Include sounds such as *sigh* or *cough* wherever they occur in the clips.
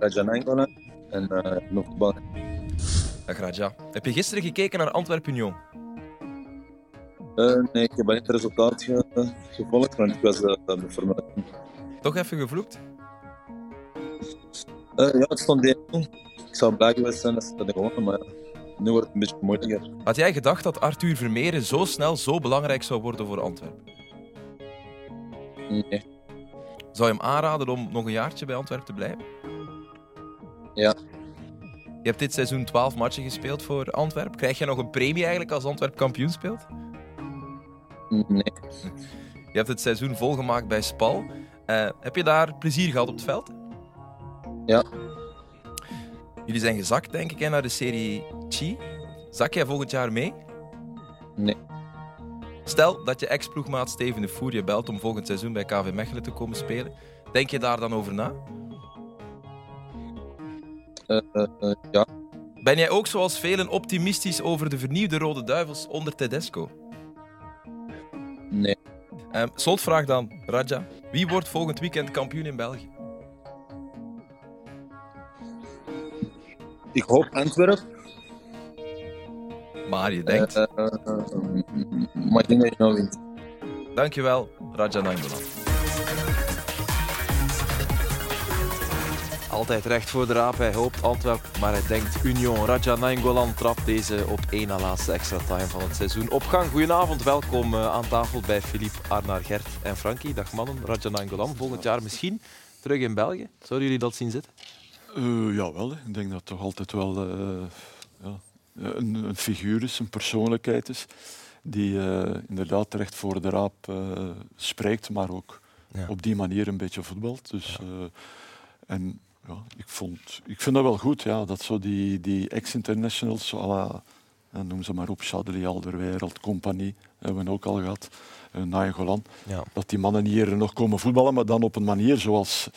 Raja Nainggolan en uh, nog voetbal. Dag Raja. Heb je gisteren gekeken naar Antwerpen Union? Uh, nee, ik heb niet het resultaat ge gevolgd, want ik was uh, met Formule Toch even gevloekt? Uh, ja, het stond 1 Ik zou blij geweest zijn als ze dat gewonnen, maar nu wordt het een beetje moeilijker. Had jij gedacht dat Arthur Vermeeren zo snel zo belangrijk zou worden voor Antwerpen? Nee. Zou je hem aanraden om nog een jaartje bij Antwerpen te blijven? Ja. Je hebt dit seizoen 12 matchen gespeeld voor Antwerpen. Krijg je nog een premie eigenlijk als Antwerp kampioen speelt? Nee. Je hebt het seizoen volgemaakt bij Spal. Uh, heb je daar plezier gehad op het veld? Ja. Jullie zijn gezakt, denk ik, naar de serie Chi. Zak jij volgend jaar mee? Nee. Stel dat je ex-ploegmaat Steven de Voer je belt om volgend seizoen bij KV Mechelen te komen spelen. Denk je daar dan over na? Uh, uh, ja. Ben jij ook zoals velen optimistisch over de vernieuwde Rode Duivels onder Tedesco? Nee. Um, slotvraag dan, Raja. Wie wordt volgend weekend kampioen in België? Ik hoop Antwerpen. Maar je denkt... Uh, maar ik denk dat je nou wint. Dankjewel, Raja Nainggolan. Altijd recht voor de raap. Hij hoopt Antwerpen, maar hij denkt Union. Raja Nainggolan trapt deze op één na laatste extra time van het seizoen. Op gang, goedenavond. Welkom aan tafel bij Philippe, Arnaar, Gert en Frankie. Dag mannen. Raja Nainggolan volgend jaar misschien terug in België. Zouden jullie dat zien zitten? Uh, jawel, ik denk dat het toch altijd wel uh, ja, een, een, figuur is, een persoonlijkheid is, die uh, inderdaad terecht voor de raap spreekt, maar ook ja. op die manier een beetje voetbalt. Dus, ja. en ja, ik, vond, ik vind dat wel goed, ja, dat zo die, die ex-internationals, noem ze maar op, Chadli, Alderweireld, Compagnie, hebben we ook al gehad, uh, Nainggolan, ja. dat die mannen hier nog komen voetballen, maar dan op een manier zoals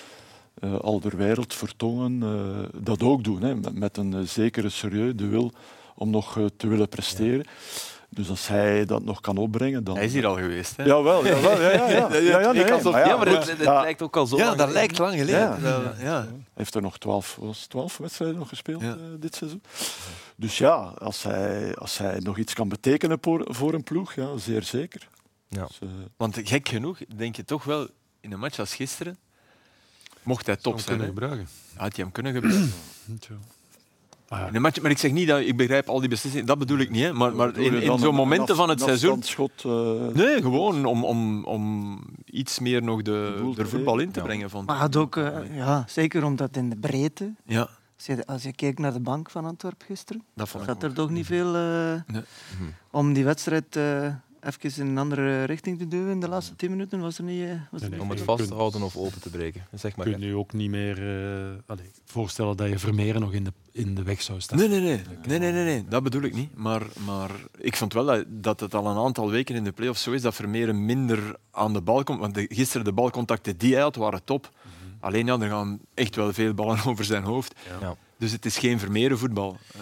uh, Alderweireld vertongen, uh, dat ook doen. Hè, met, met een zekere serieus de wil om nog te willen presteren. Ja. Dus als hij dat nog kan opbrengen, dan... Hij is hier al geweest, hè? Jawel, jawel ja, ja, ja. *laughs* ja, ja, nee, alsof... ja, maar het, het lijkt ook al zo Ja, lang dat lijkt lang geleden. Ja. Ja. Hij heeft er nog twaalf, was twaalf wedstrijden nog gespeeld dit seizoen. Dus ja, als hij, als hij nog iets kan betekenen voor, voor een ploeg, ja, zeer zeker. Ja. Dus, Want gek genoeg, denk je toch wel, in een match als gisteren, mocht hij top zijn. kunnen gebruiken. Had hij hem kunnen gebruiken. *clears throat* Ja. Nee, maar, maar ik zeg niet dat ik begrijp al die beslissingen, dat bedoel ik niet. Hè. Maar, maar in, in zo'n momenten van het seizoen. Schot, uh... Nee, gewoon om, om, om iets meer nog de, de voetbal in te ja. brengen. Van Maar had ook, uh, ja, zeker omdat in de breedte. Ja, Als je, als je keek naar de bank van Antwerpen gisteren, dat vond ik zat er toch niet veel uh, Nee. om die wedstrijd uh, even in een andere richting te duwen. In de laatste tien minuten was er niet. Uh, was er Nee, nee. niet Om het vast te houden of open te breken. Zeg maar. Je kunt nu ook niet meer uh, allez, voorstellen dat je Vermeeren nog in de, in de weg zou staan. Nee, nee, nee. nee, nee, nee, nee. Dat bedoel ik niet. Maar, maar ik vond wel dat, dat het al een aantal weken in de play-offs zo is dat Vermeeren minder aan de bal komt. Want de, gisteren de balcontacten die hij had, waren top. Alleen ja, er gaan echt wel veel ballen *laughs* over zijn hoofd. Ja. Dus het is geen Vermeeren voetbal. Uh,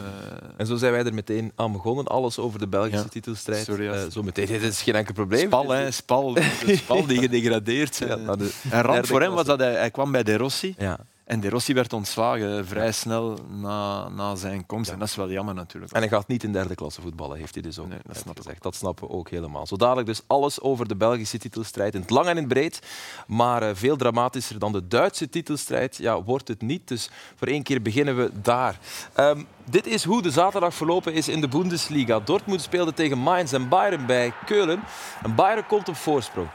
En zo zijn wij er meteen aan begonnen. Alles over de Belgische Ja. titelstrijd. Sorry. Eh, zo meteen. Dit is geen enkel probleem. Spal, hè, *laughs* Spal, Spal die gedegradeerd zijn. Ja, naar de en ramp voor hem was dat hij, hij kwam bij De Rossi. Ja. En De Rossi werd ontslagen vrij snel na, na zijn komst. En dat is wel jammer natuurlijk. En hij gaat niet in derde klasse voetballen, heeft hij dus ook Nee, dat snap gezegd. Dat snappen we ook helemaal. Zo dadelijk dus alles over de Belgische titelstrijd. In het lang en in het breed. Maar eh, veel dramatischer dan de Duitse titelstrijd ja, wordt het niet. Dus voor één keer beginnen we daar. Ehm, dit is hoe de zaterdag verlopen is in de Bundesliga. Dortmund speelde tegen Mainz en Bayern bij Keulen. En Bayern komt op voorsprong.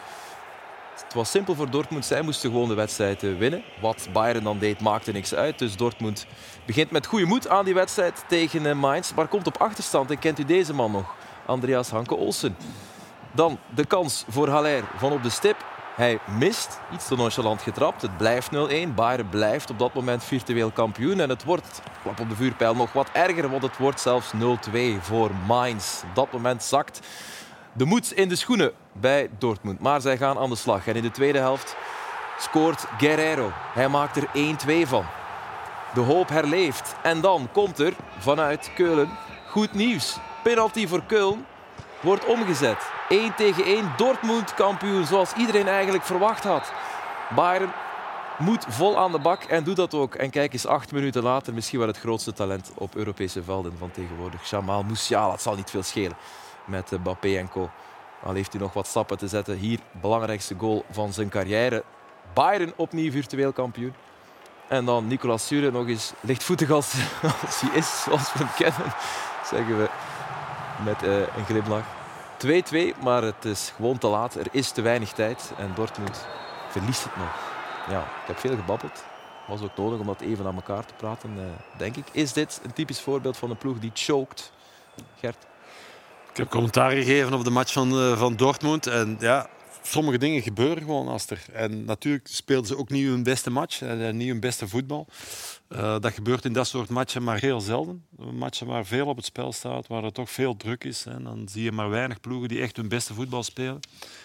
Het was simpel voor Dortmund. Zij moesten gewoon de wedstrijd winnen. Wat Bayern dan deed, maakte niks uit. Dus Dortmund begint met goede moed aan die wedstrijd tegen eh, Mainz. Maar komt op achterstand. En kent u deze man nog? Andreas Hanke Olsen. Dan de kans voor Haller van op de stip. Hij mist, iets te nonchalant getrapt. Het blijft 0-1. Bayern blijft op dat moment virtueel kampioen. En het wordt, klap op de vuurpijl, nog wat erger. Want het wordt zelfs 0-2 voor Mainz. Op dat moment zakt de moed in de schoenen bij Dortmund. Maar zij gaan aan de slag. En in de tweede helft scoort Guerrero. Hij maakt er 1-2 van. De hoop herleeft. En dan komt er vanuit Keulen goed nieuws. Penalty voor Keulen wordt omgezet. 1 tegen 1. Dortmund kampioen, zoals iedereen eigenlijk verwacht had. Bayern moet vol aan de bak en doet dat ook. En kijk eens, acht minuten later misschien wel het grootste talent op Europese velden van tegenwoordig. Jamal Musiala, het zal niet veel schelen met eh, Mbappé en co. Al heeft hij nog wat stappen te zetten. Hier, belangrijkste goal van zijn carrière. Bayern opnieuw virtueel kampioen. En dan Nicolas Sure nog eens lichtvoetig als, *laughs* als hij is, zoals we hem kennen, zeggen we met eh, een glimlach. 2-2, maar het is gewoon te laat. Er is te weinig tijd en Dortmund verliest het nog. Ja, ik heb veel gebabbeld. Was ook nodig om dat even aan elkaar te praten, eh, denk ik. Is dit een typisch voorbeeld van een ploeg die choked? Gert? Ik heb commentaar gegeven op de match van, eh, van Dortmund. En ja, sommige dingen gebeuren gewoon, Aster. En natuurlijk speelden ze ook niet hun beste match, en niet hun beste voetbal. Eh, dat gebeurt in dat soort matchen maar heel zelden. Matchen waar veel op het spel staat, waar er toch veel druk is. En dan zie je maar weinig ploegen die echt hun beste voetbal spelen.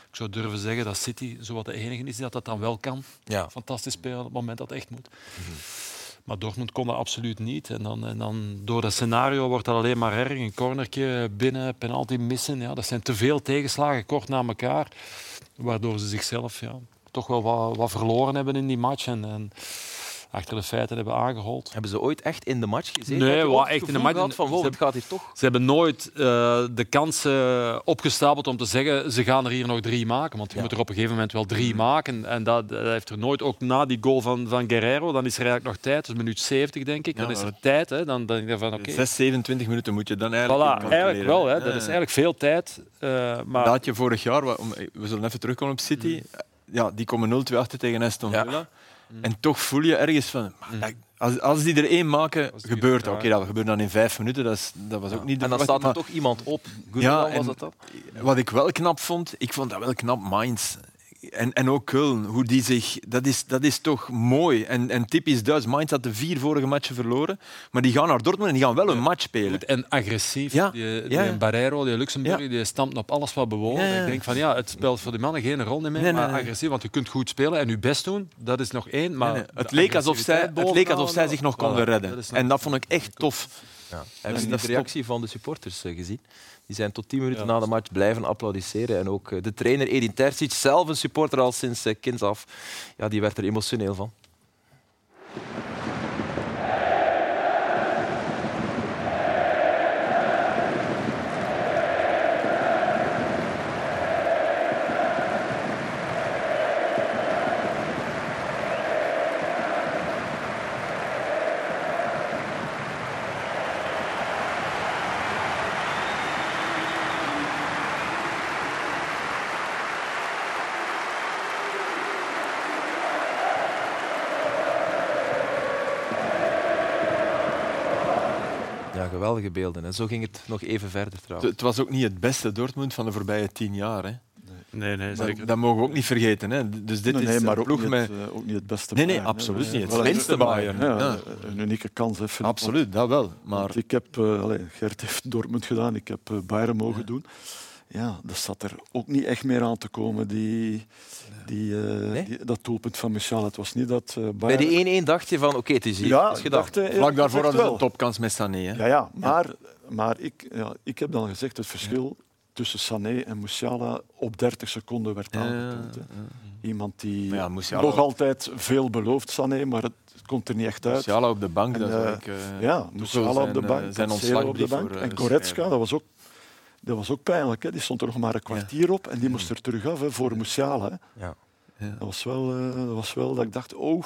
Ik zou durven zeggen dat City zowat de enige is die dat, dat dan wel kan. Ja. Fantastisch spelen op het moment dat het echt moet. Maar Dortmund kon dat absoluut niet. En dan, en dan door dat scenario wordt dat alleen maar erg. Een cornertje binnen, penalty missen. Ja, dat zijn te veel tegenslagen kort na elkaar. Waardoor ze zichzelf ja, toch wel wat, wat verloren hebben in die match. En, en achter de feiten hebben aangehold. Hebben ze ooit echt in de match gezeten? Nee, het echt in de match- Van, wow, ze- het gaat hier toch. Ze hebben nooit eh, de kansen opgestapeld om te zeggen ze gaan er hier nog drie maken. Want je Ja. moet er op een gegeven moment wel drie maken. En dat, dat heeft er nooit, ook na die goal van, van Guerrero, dan is er eigenlijk nog tijd. Dus minuut 70 denk ik. Ja, dan is er tijd. Hè. Dan denk van oké. 6, 27 minuten moet je dan eigenlijk Voilà, eigenlijk wel. Hè. Dat is eigenlijk veel tijd. eh, maar Dat had je vorig jaar, we zullen even terugkomen op City. Ja, die komen 0-2 achter tegen Aston Ja. Villa. En toch voel je ergens van, maar dat- als, als die er één maken, gebeurt dat. Oké, dat gebeurt dan in vijf minuten, dat, is, dat was ook niet de En dan staat er maar- toch iemand op. Ja, was dat dan? Wat ik wel knap vond, ik vond dat wel knap, Mainz. En, en ook Köln, hoe die zich... Dat is, dat is toch mooi. En, en typisch Duits. Mainz had de vier vorige matchen verloren. Maar die gaan naar Dortmund en die gaan wel een match spelen. goed en agressief. Ja. Die, die Ja. Barreiro, die Luxemburg, die stampt op alles wat bewogen. Ik denk van ja, het speelt voor die mannen geen rol meer. Nee, nee, maar nee. agressief, want je kunt goed spelen en je best doen. Dat is nog één. Maar. Het, leek alsof zij, het leek alsof zij zich nog konden redden. dat En dat vond ik echt tof. Ja. Hebben jullie de reactie van de supporters eh, gezien? Die zijn tot tien minuten Ja, na de match blijven applaudisseren. En ook eh, de trainer Edin Terzic, zelf een supporter al sinds eh, kinds af, ja, die werd er emotioneel van. Beelden. En zo ging het nog even verder Het, trouwens. het was ook niet het beste Dortmund van de voorbije tien jaar. Hè. Nee, nee, Dat, zeker. dat mogen we ook niet vergeten. Hè. Dus dit nee, nee, is maar ook ploeg niet, met... het, eh, ook niet het beste Nee, nee, Bayern, absoluut Eh, niet. Het minste Bayern, Ja, ja. Een unieke kans. Hè. Absoluut, dat wel. Maar Want ik heb, eh, allee, Gert heeft Dortmund gedaan, ik heb eh, Bayern mogen doen. Ja, dat zat er ook niet echt meer aan te komen, die, die, eh, Nee? die- dat doelpunt van Michel. Het was niet dat eh, Bij die 1-1 dacht je van, oké, het is hier. ja, gedaan. dacht, eh, vlak daarvoor hadden ze een topkans met Sané. Hè. Ja, ja, maar, maar ik, ja, ik heb dan gezegd, het verschil tussen Sané en Musiala op 30 seconden werd Ja, aangetoond. Iemand die ja, Musiala- nog altijd veel belooft, Sané, maar het komt er niet echt uit. Musiala op de bank, En, dat ik... eh, Ja, Musiala op de bank, zijn Cancelo ontslagbrief op de bank. voor, eh, en Goretzka, schrijven. dat was ook, dat was ook pijnlijk. Hè. Die stond er nog maar een kwartier op en die moest er terug af hè, voor Musiala. Hè. Ja. Dat, was wel, eh, dat was wel dat ik dacht, oh,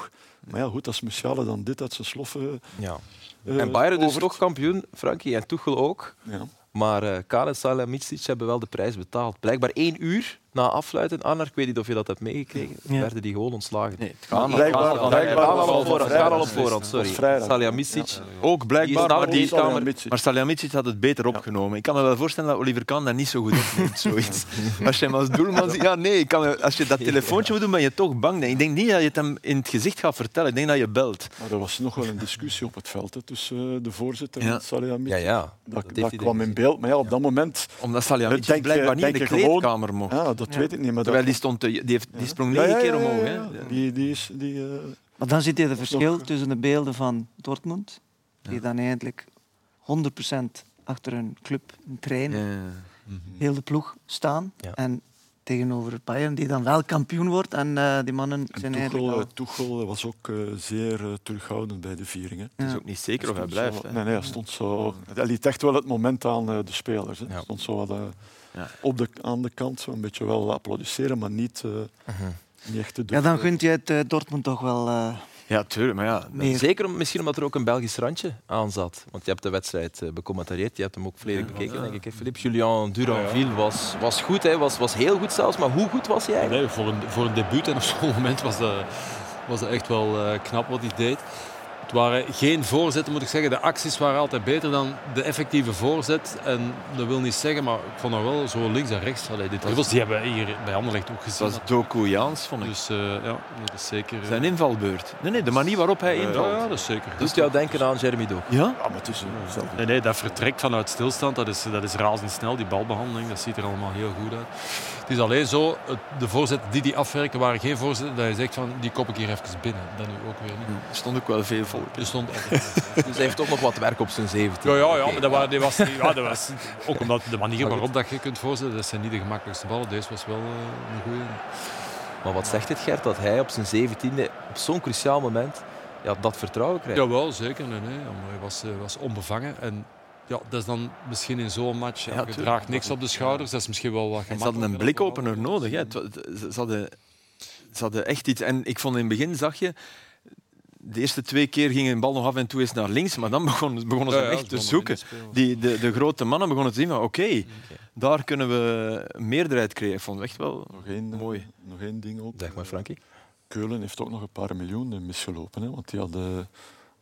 maar ja, goed, als Musiala dan dit uit zijn sloffen... Ja. eh, En Bayern dus overt- toch kampioen, Frankie, en Tuchel ook. Ja. Maar eh Kane en Salihamidzic hebben wel de prijs betaald. Blijkbaar één uur na afluiten, Annar, ik weet niet of je dat hebt meegekregen, Ja. werden die gewoon ontslagen. Nee, het gaat Blijkbaar- al- blijkbaar al op voorhand, vrijdag. al op voorhand, sorry. vrijdag. Salihamidzic. Ook blijkbaar, maar, die, kamer. maar had het beter opgenomen. Ik kan me wel voorstellen dat Oliver Kahn dat niet zo goed opneemt, zoiets. *laughs* Als je hem als doelman ziet... Ja, nee, kan als je dat telefoontje moet doen, ben je toch bang. Ik denk niet dat je het hem in het gezicht gaat vertellen. Ik denk dat je belt. Maar er was nog wel een discussie op het veld hè, tussen eh, de voorzitter Ja. en Salihamidzic. Ja, ja. Dat, kwam in beeld. Maar ja, op dat moment... Omdat Salihamidzic Denk je- blijkbaar niet in de kleedkamer mocht. Ja, dat weet ik niet. Maar Terwijl dat, die, stond te- die, heeft, die sprong Ja, negen ja, keer ja, ja, omhoog. ja, Hè. ja. Die, die is... Die, eh, Maar dan zit je het verschil tussen de beelden van Dortmund, die dan eigenlijk 100% achter hun club, een trainer, Ja. heel de ploeg staan. Ja. En tegenover Bayern, die dan wel kampioen wordt. En eh, die mannen En zijn Tuchel, eigenlijk eh, Tuchel was ook eh, zeer eh, terughoudend bij de viering. Hè. Het is Ja. ook niet zeker of hij blijft. zo- nee, nee, hij stond zo. Hij liet echt wel het moment aan eh, de spelers. Hè. Ja. Hij stond zo wat, eh, Ja. op de, aan de kant, zo een beetje wel applaudisseren, maar niet, eh, niet echt te Ja, dan gunt je het eh, Dortmund toch wel eh, Ja, tuurlijk. Maar ja, meer. Zeker om, misschien omdat er ook een Belgisch randje aan zat. Want je hebt de wedstrijd eh, becommentarieerd. Je hebt hem ook volledig bekeken, denk ik. hè, Philippe Julien Duranville was, was goed. Hij was, was heel goed zelfs. Maar hoe goed was hij eigenlijk? Nee, voor, een, voor een debuut en op zo'n *laughs* moment was dat, was dat echt wel eh, knap wat hij deed. Het waren geen voorzetten, moet ik zeggen. De acties waren altijd beter dan de effectieve voorzet. En dat wil niet zeggen, maar ik vond dat wel zo links en rechts. Allee, die dribbles die hebben we hier bij Anderlecht ook gezien. was Doku Jaans, vond ik. Dus eh, ja, dat is zeker... eh, Zijn invalbeurt. Nee, nee, de manier waarop hij invalt. ja, dat is zeker. Doet jou denken aan Jeremy Doku. Ja? Ja, maar het is eh. Nee, nee, dat vertrekt vanuit stilstand, dat is, dat is razendsnel. Die balbehandeling, dat ziet er allemaal heel goed uit. Het is alleen zo, de voorzetten die die afwerken waren geen voorzetten dat je zegt van die kop ik hier even binnen. Dat nu ook weer niet. Er stond ook wel veel volk. Er stond *laughs* Dus hij heeft toch nog wat werk op zijn 17. Ja, ja, ja maar dat, die was, ja, dat was *laughs* ook omdat de manier waarop dat je kunt voorzetten, dat zijn niet de gemakkelijkste ballen. Deze was wel eh, een goede. Maar wat zegt het, Gert, dat hij op zijn 17e, op zo'n cruciaal moment, ja, dat vertrouwen krijgt? Jawel, zeker. Nee, hij was, eh, was onbevangen. En ja, dat is dan misschien in zo'n match. Ja, Ja, je draagt niks op de schouders. Dat is misschien wel wat En ze hadden een gemakkelijker blikopener nodig. Hè. Ze, hadden, ze hadden echt iets. En ik vond in het begin, zag je, de eerste twee keer ging een bal nog af en toe eens naar links, maar dan begonnen, begonnen ze Ja, hem ja, echt te zoeken. Die, de, de grote mannen begonnen te zien van oké, daar kunnen we een meerderheid creëren. Ik vond het echt wel Nog één, mooi. nog één ding ook. Zeg maar, Frankie. Keulen heeft ook nog een paar miljoen misgelopen. Hè, want die had, eh,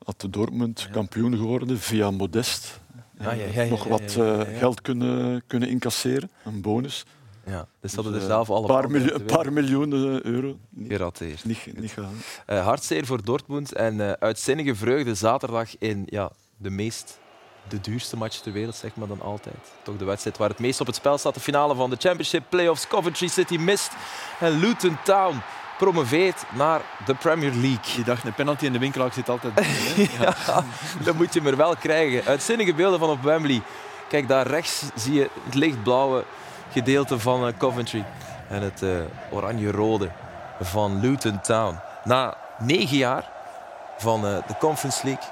had de Dortmund kampioen geworden via Modest. Ah, ja, ja, ja, nog wat geld kunnen, kunnen incasseren, een bonus. Ja, dus ze hadden Dus, er eh, zelf alle een paar, miljoen, te een paar miljoen eh, euro. Gerateerd. niet, niet gaan. Eh, hartzeer voor Dortmund en eh, uitzinnige vreugde zaterdag in ja, de meest de duurste match ter wereld, zeg maar dan altijd. Toch de wedstrijd waar het meest op het spel staat. De finale van de Championship Playoffs. Coventry City mist en Luton Town promoveert naar de Premier League. Die dacht, een penalty in de winkelhak zit altijd bij, hè. *laughs* Ja, dat moet je maar wel krijgen. Uitzinnige beelden van op Wembley. Kijk, daar rechts zie je het lichtblauwe gedeelte van eh, Coventry. En het eh, oranje-rode van Luton Town. Na negen jaar van eh, de Conference League,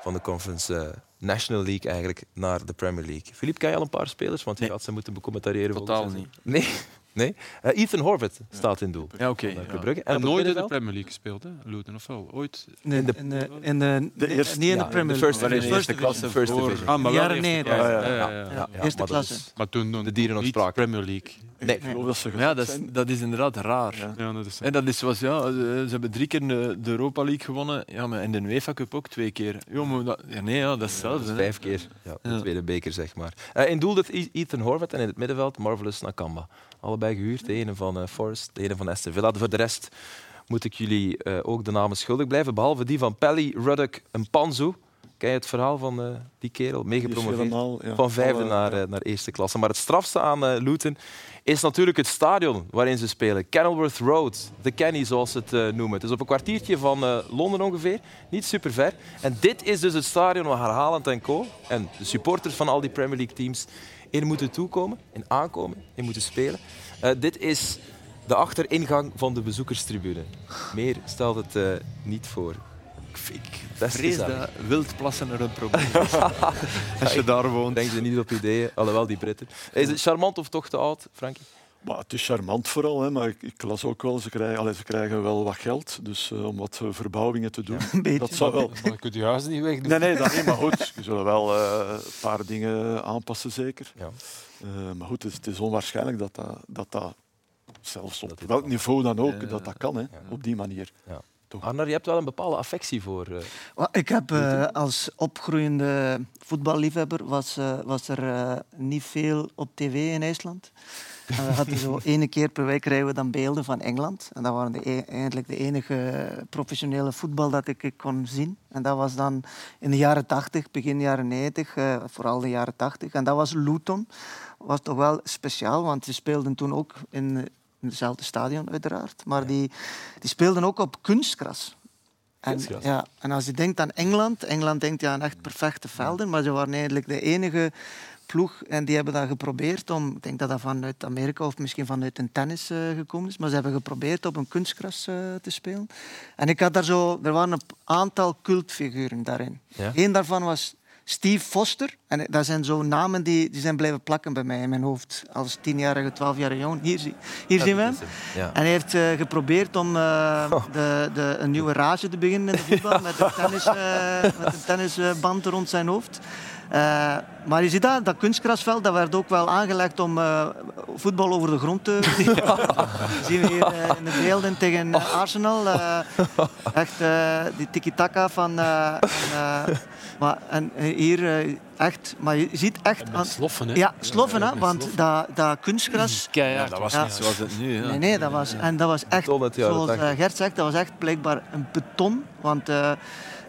van de Conference National League eigenlijk, naar de Premier League. Filip, ken je al een paar spelers? Want je Nee. gaat ze moeten becommentariëren. Totaal niet. Nee? Nee? Eh, Ethan Horvath staat in doel. Ja, oké. eh, ja. En nooit in de? Premier League gespeeld, hè? Luton of wel? Ooit? Nee, In de- in de, in de, De nee, eerste- niet in ja, de Premier League. first in de Eerste klasse division. First division. Ah, maar Jaren eerste 90. klasse. Ja, ja, ja, ja. ja. Ja, ja, Eerste klasse. is- Maar toen nog De dieren nog niet spraken. Premier League. Nee. Ik geloof dat ze ja, dat is, dat is inderdaad raar. Ja. Ja, dat is En dat is zoals, ja, ze hebben drie keer de, Europa League gewonnen. Ja, maar in de UEFA Cup ook twee keer. Ja, maar dat, ja, nee, ja, dat is Dat hetzelfde. is hè. vijf keer ja, de Ja. tweede beker, zeg maar. Eh, in doel dat E- Ethan Horvath en in het middenveld Marvelous Nakamba. Allebei gehuurd. De ene van eh, Forest, de ene van Aston Villa. Voor de rest moet ik jullie eh, ook de namen schuldig blijven. Behalve die van Pelly, Ruddock en Panzu. Ken je het verhaal van eh, die kerel? Meegepromoveerd. ja, Van vijfde naar, naar eerste klasse. Maar het strafste aan Luton is natuurlijk het stadion waarin ze spelen. Kenilworth Road, de Kenny zoals ze het noemen. Het is op een kwartiertje van Londen ongeveer, niet super ver. En dit is dus het stadion waar Haaland en co. en de supporters van al die Premier League teams in moeten toekomen, in aankomen, in moeten spelen. Eh, dit is de achteringang van de bezoekerstribune. Meer stelt het eh, niet voor. Ik, Vrees dat wildplassen er een probleem is. *laughs* Als je daar woont. Denk ze niet op ideeën, alhoewel die Britten. Is het charmant of toch te oud, Frankie? Maar het is charmant vooral, hè, maar ik, ik las ook wel, ze krijgen, allee, ze krijgen wel wat geld dus, eh, om wat eh, verbouwingen te doen. Een beetje. Dat zou wel. Maar je kunt je huis niet wegdoen. Nee, nee, dat niet, maar goed. Je zullen wel eh, een paar dingen aanpassen, zeker. Ja. Eh, maar goed, het is, het is onwaarschijnlijk dat dat, dat, dat zelfs op Dat welk niveau dan ook, Ja. dat dat kan, hè, op die manier. Arnar, je hebt wel een bepaalde affectie voor. eh, Ik heb eh, als opgroeiende voetballiefhebber was, eh, was er eh, niet veel op tv in IJsland. En we hadden zo *laughs* ene keer per week krijgen we dan beelden van Engeland. En dat waren de, e- eigenlijk de enige professionele voetbal dat ik, kon zien. En dat was dan in de jaren 80, begin jaren 90, eh, vooral de jaren 80. En dat was Luton. was toch wel speciaal, want die speelden toen ook in, in hetzelfde stadion uiteraard. Maar die, die speelden ook op kunstgras. En, ja, en als je denkt aan Engeland, Engeland denkt ja aan echt perfecte velden, maar ze waren eigenlijk de enige ploeg en die hebben dat geprobeerd om, ik denk dat dat vanuit Amerika of misschien vanuit een tennis eh, gekomen is, maar ze hebben geprobeerd op een kunstgras eh, te spelen. En ik had daar zo, er waren een aantal cultfiguren daarin. Ja? Eén daarvan was Steve Foster. En dat zijn zo namen die, die zijn blijven plakken bij mij in mijn hoofd. Als tienjarige, twaalfjarige jongen. Hier, zie- hier zien we hem. Ja. En hij heeft eh, geprobeerd om eh, de, de, een nieuwe rage te beginnen in de voetbal *laughs* met een, tennis, met een tennisband rond zijn hoofd. Eh, maar je ziet dat, dat kunstgrasveld dat werd ook wel aangelegd om eh, voetbal over de grond te *laughs* Dat *laughs* zien we hier eh, in de beelden tegen eh, Arsenal. eh, *laughs* echt eh, die tiki-taka van... eh, en, eh, maar, en hier eh, echt... Maar je ziet echt... aan- sloffen, hè? ja, sloffen, hè, want dat, dat kunstgras... Keihard. dat was Ja. niet zoals het nu. Ja. Nee, nee, dat was, en dat was echt, zoals 80. Gert zegt, dat was echt blijkbaar een beton. Want eh,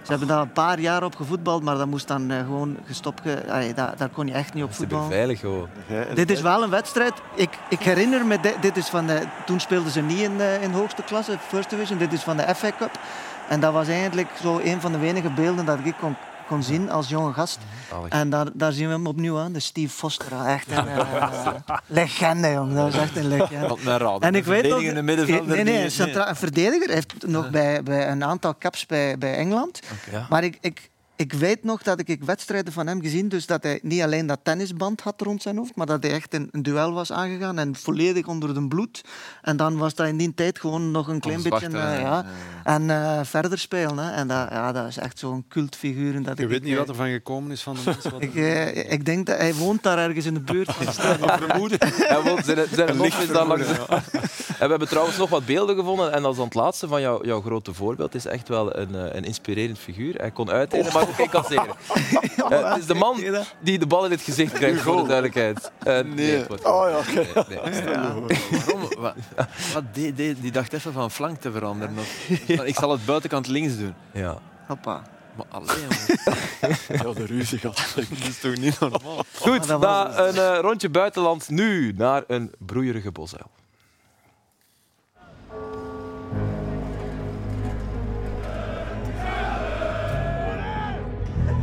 ze hebben daar een paar jaar op gevoetbald, maar dat moest dan eh, gewoon gestopt. Ge... Allee, daar, daar kon je echt niet op Ze voetballen. veilig gewoon. Dit is wel een wedstrijd. Ik, ik herinner me, dit, dit is van de, toen speelden ze niet in de, in de hoogste klasse, First Division. Dit is van de FA Cup. En dat was eigenlijk zo een van de weinige beelden dat ik kon, kon zien als jonge gast. Zalig. En daar, daar zien we hem opnieuw aan, de Steve Foster. *laughs* Echt een legende, jongen. Dat was echt een legende. Raad. En ik weet nog, in de middenvelder. nee, nee, een, centra- een verdediger. Hij heeft nog bij, bij een aantal caps bij, bij Engeland. Ja. Maar ik, ik, ik weet nog dat ik, wedstrijden van hem gezien, dus dat hij niet alleen dat tennisband had rond zijn hoofd, maar dat hij echt een, een duel was aangegaan en volledig onder de bloed. En dan was dat in die tijd gewoon nog een klein beetje eh, ja. ja, en eh, verder spelen. Hè. En dat, ja, dat is echt zo'n cultfiguur. Dat Je ik, weet niet wat er van gekomen is van de mensen. wat *laughs* ik, eh, ik denk dat hij woont daar ergens in de buurt van het stadion. En wel, zijn, zijn *laughs* hof is daar langs. *laughs* En we hebben trouwens nog wat beelden gevonden. En als dan het laatste van jou, jouw grote voorbeeld is echt wel een, eh, een inspirerend figuur. Hij kon uitdelen, maar ook incasseren. *laughs* Eh, het is de man die de bal in het gezicht krijgt, voor de duidelijkheid. Eh, nee. Oh ja, oké. nee, nee. *laughs* Waarom? Wat, wat die, die, die dacht even van flank te veranderen. Of, van, ik zal het buitenkant links doen. Ja. Hoppa. Maar alleen, *laughs* Ja, de ruzie gaat. dat is toch niet normaal? Goed, was na een eh, rondje buitenland nu naar een broeierige bosuil.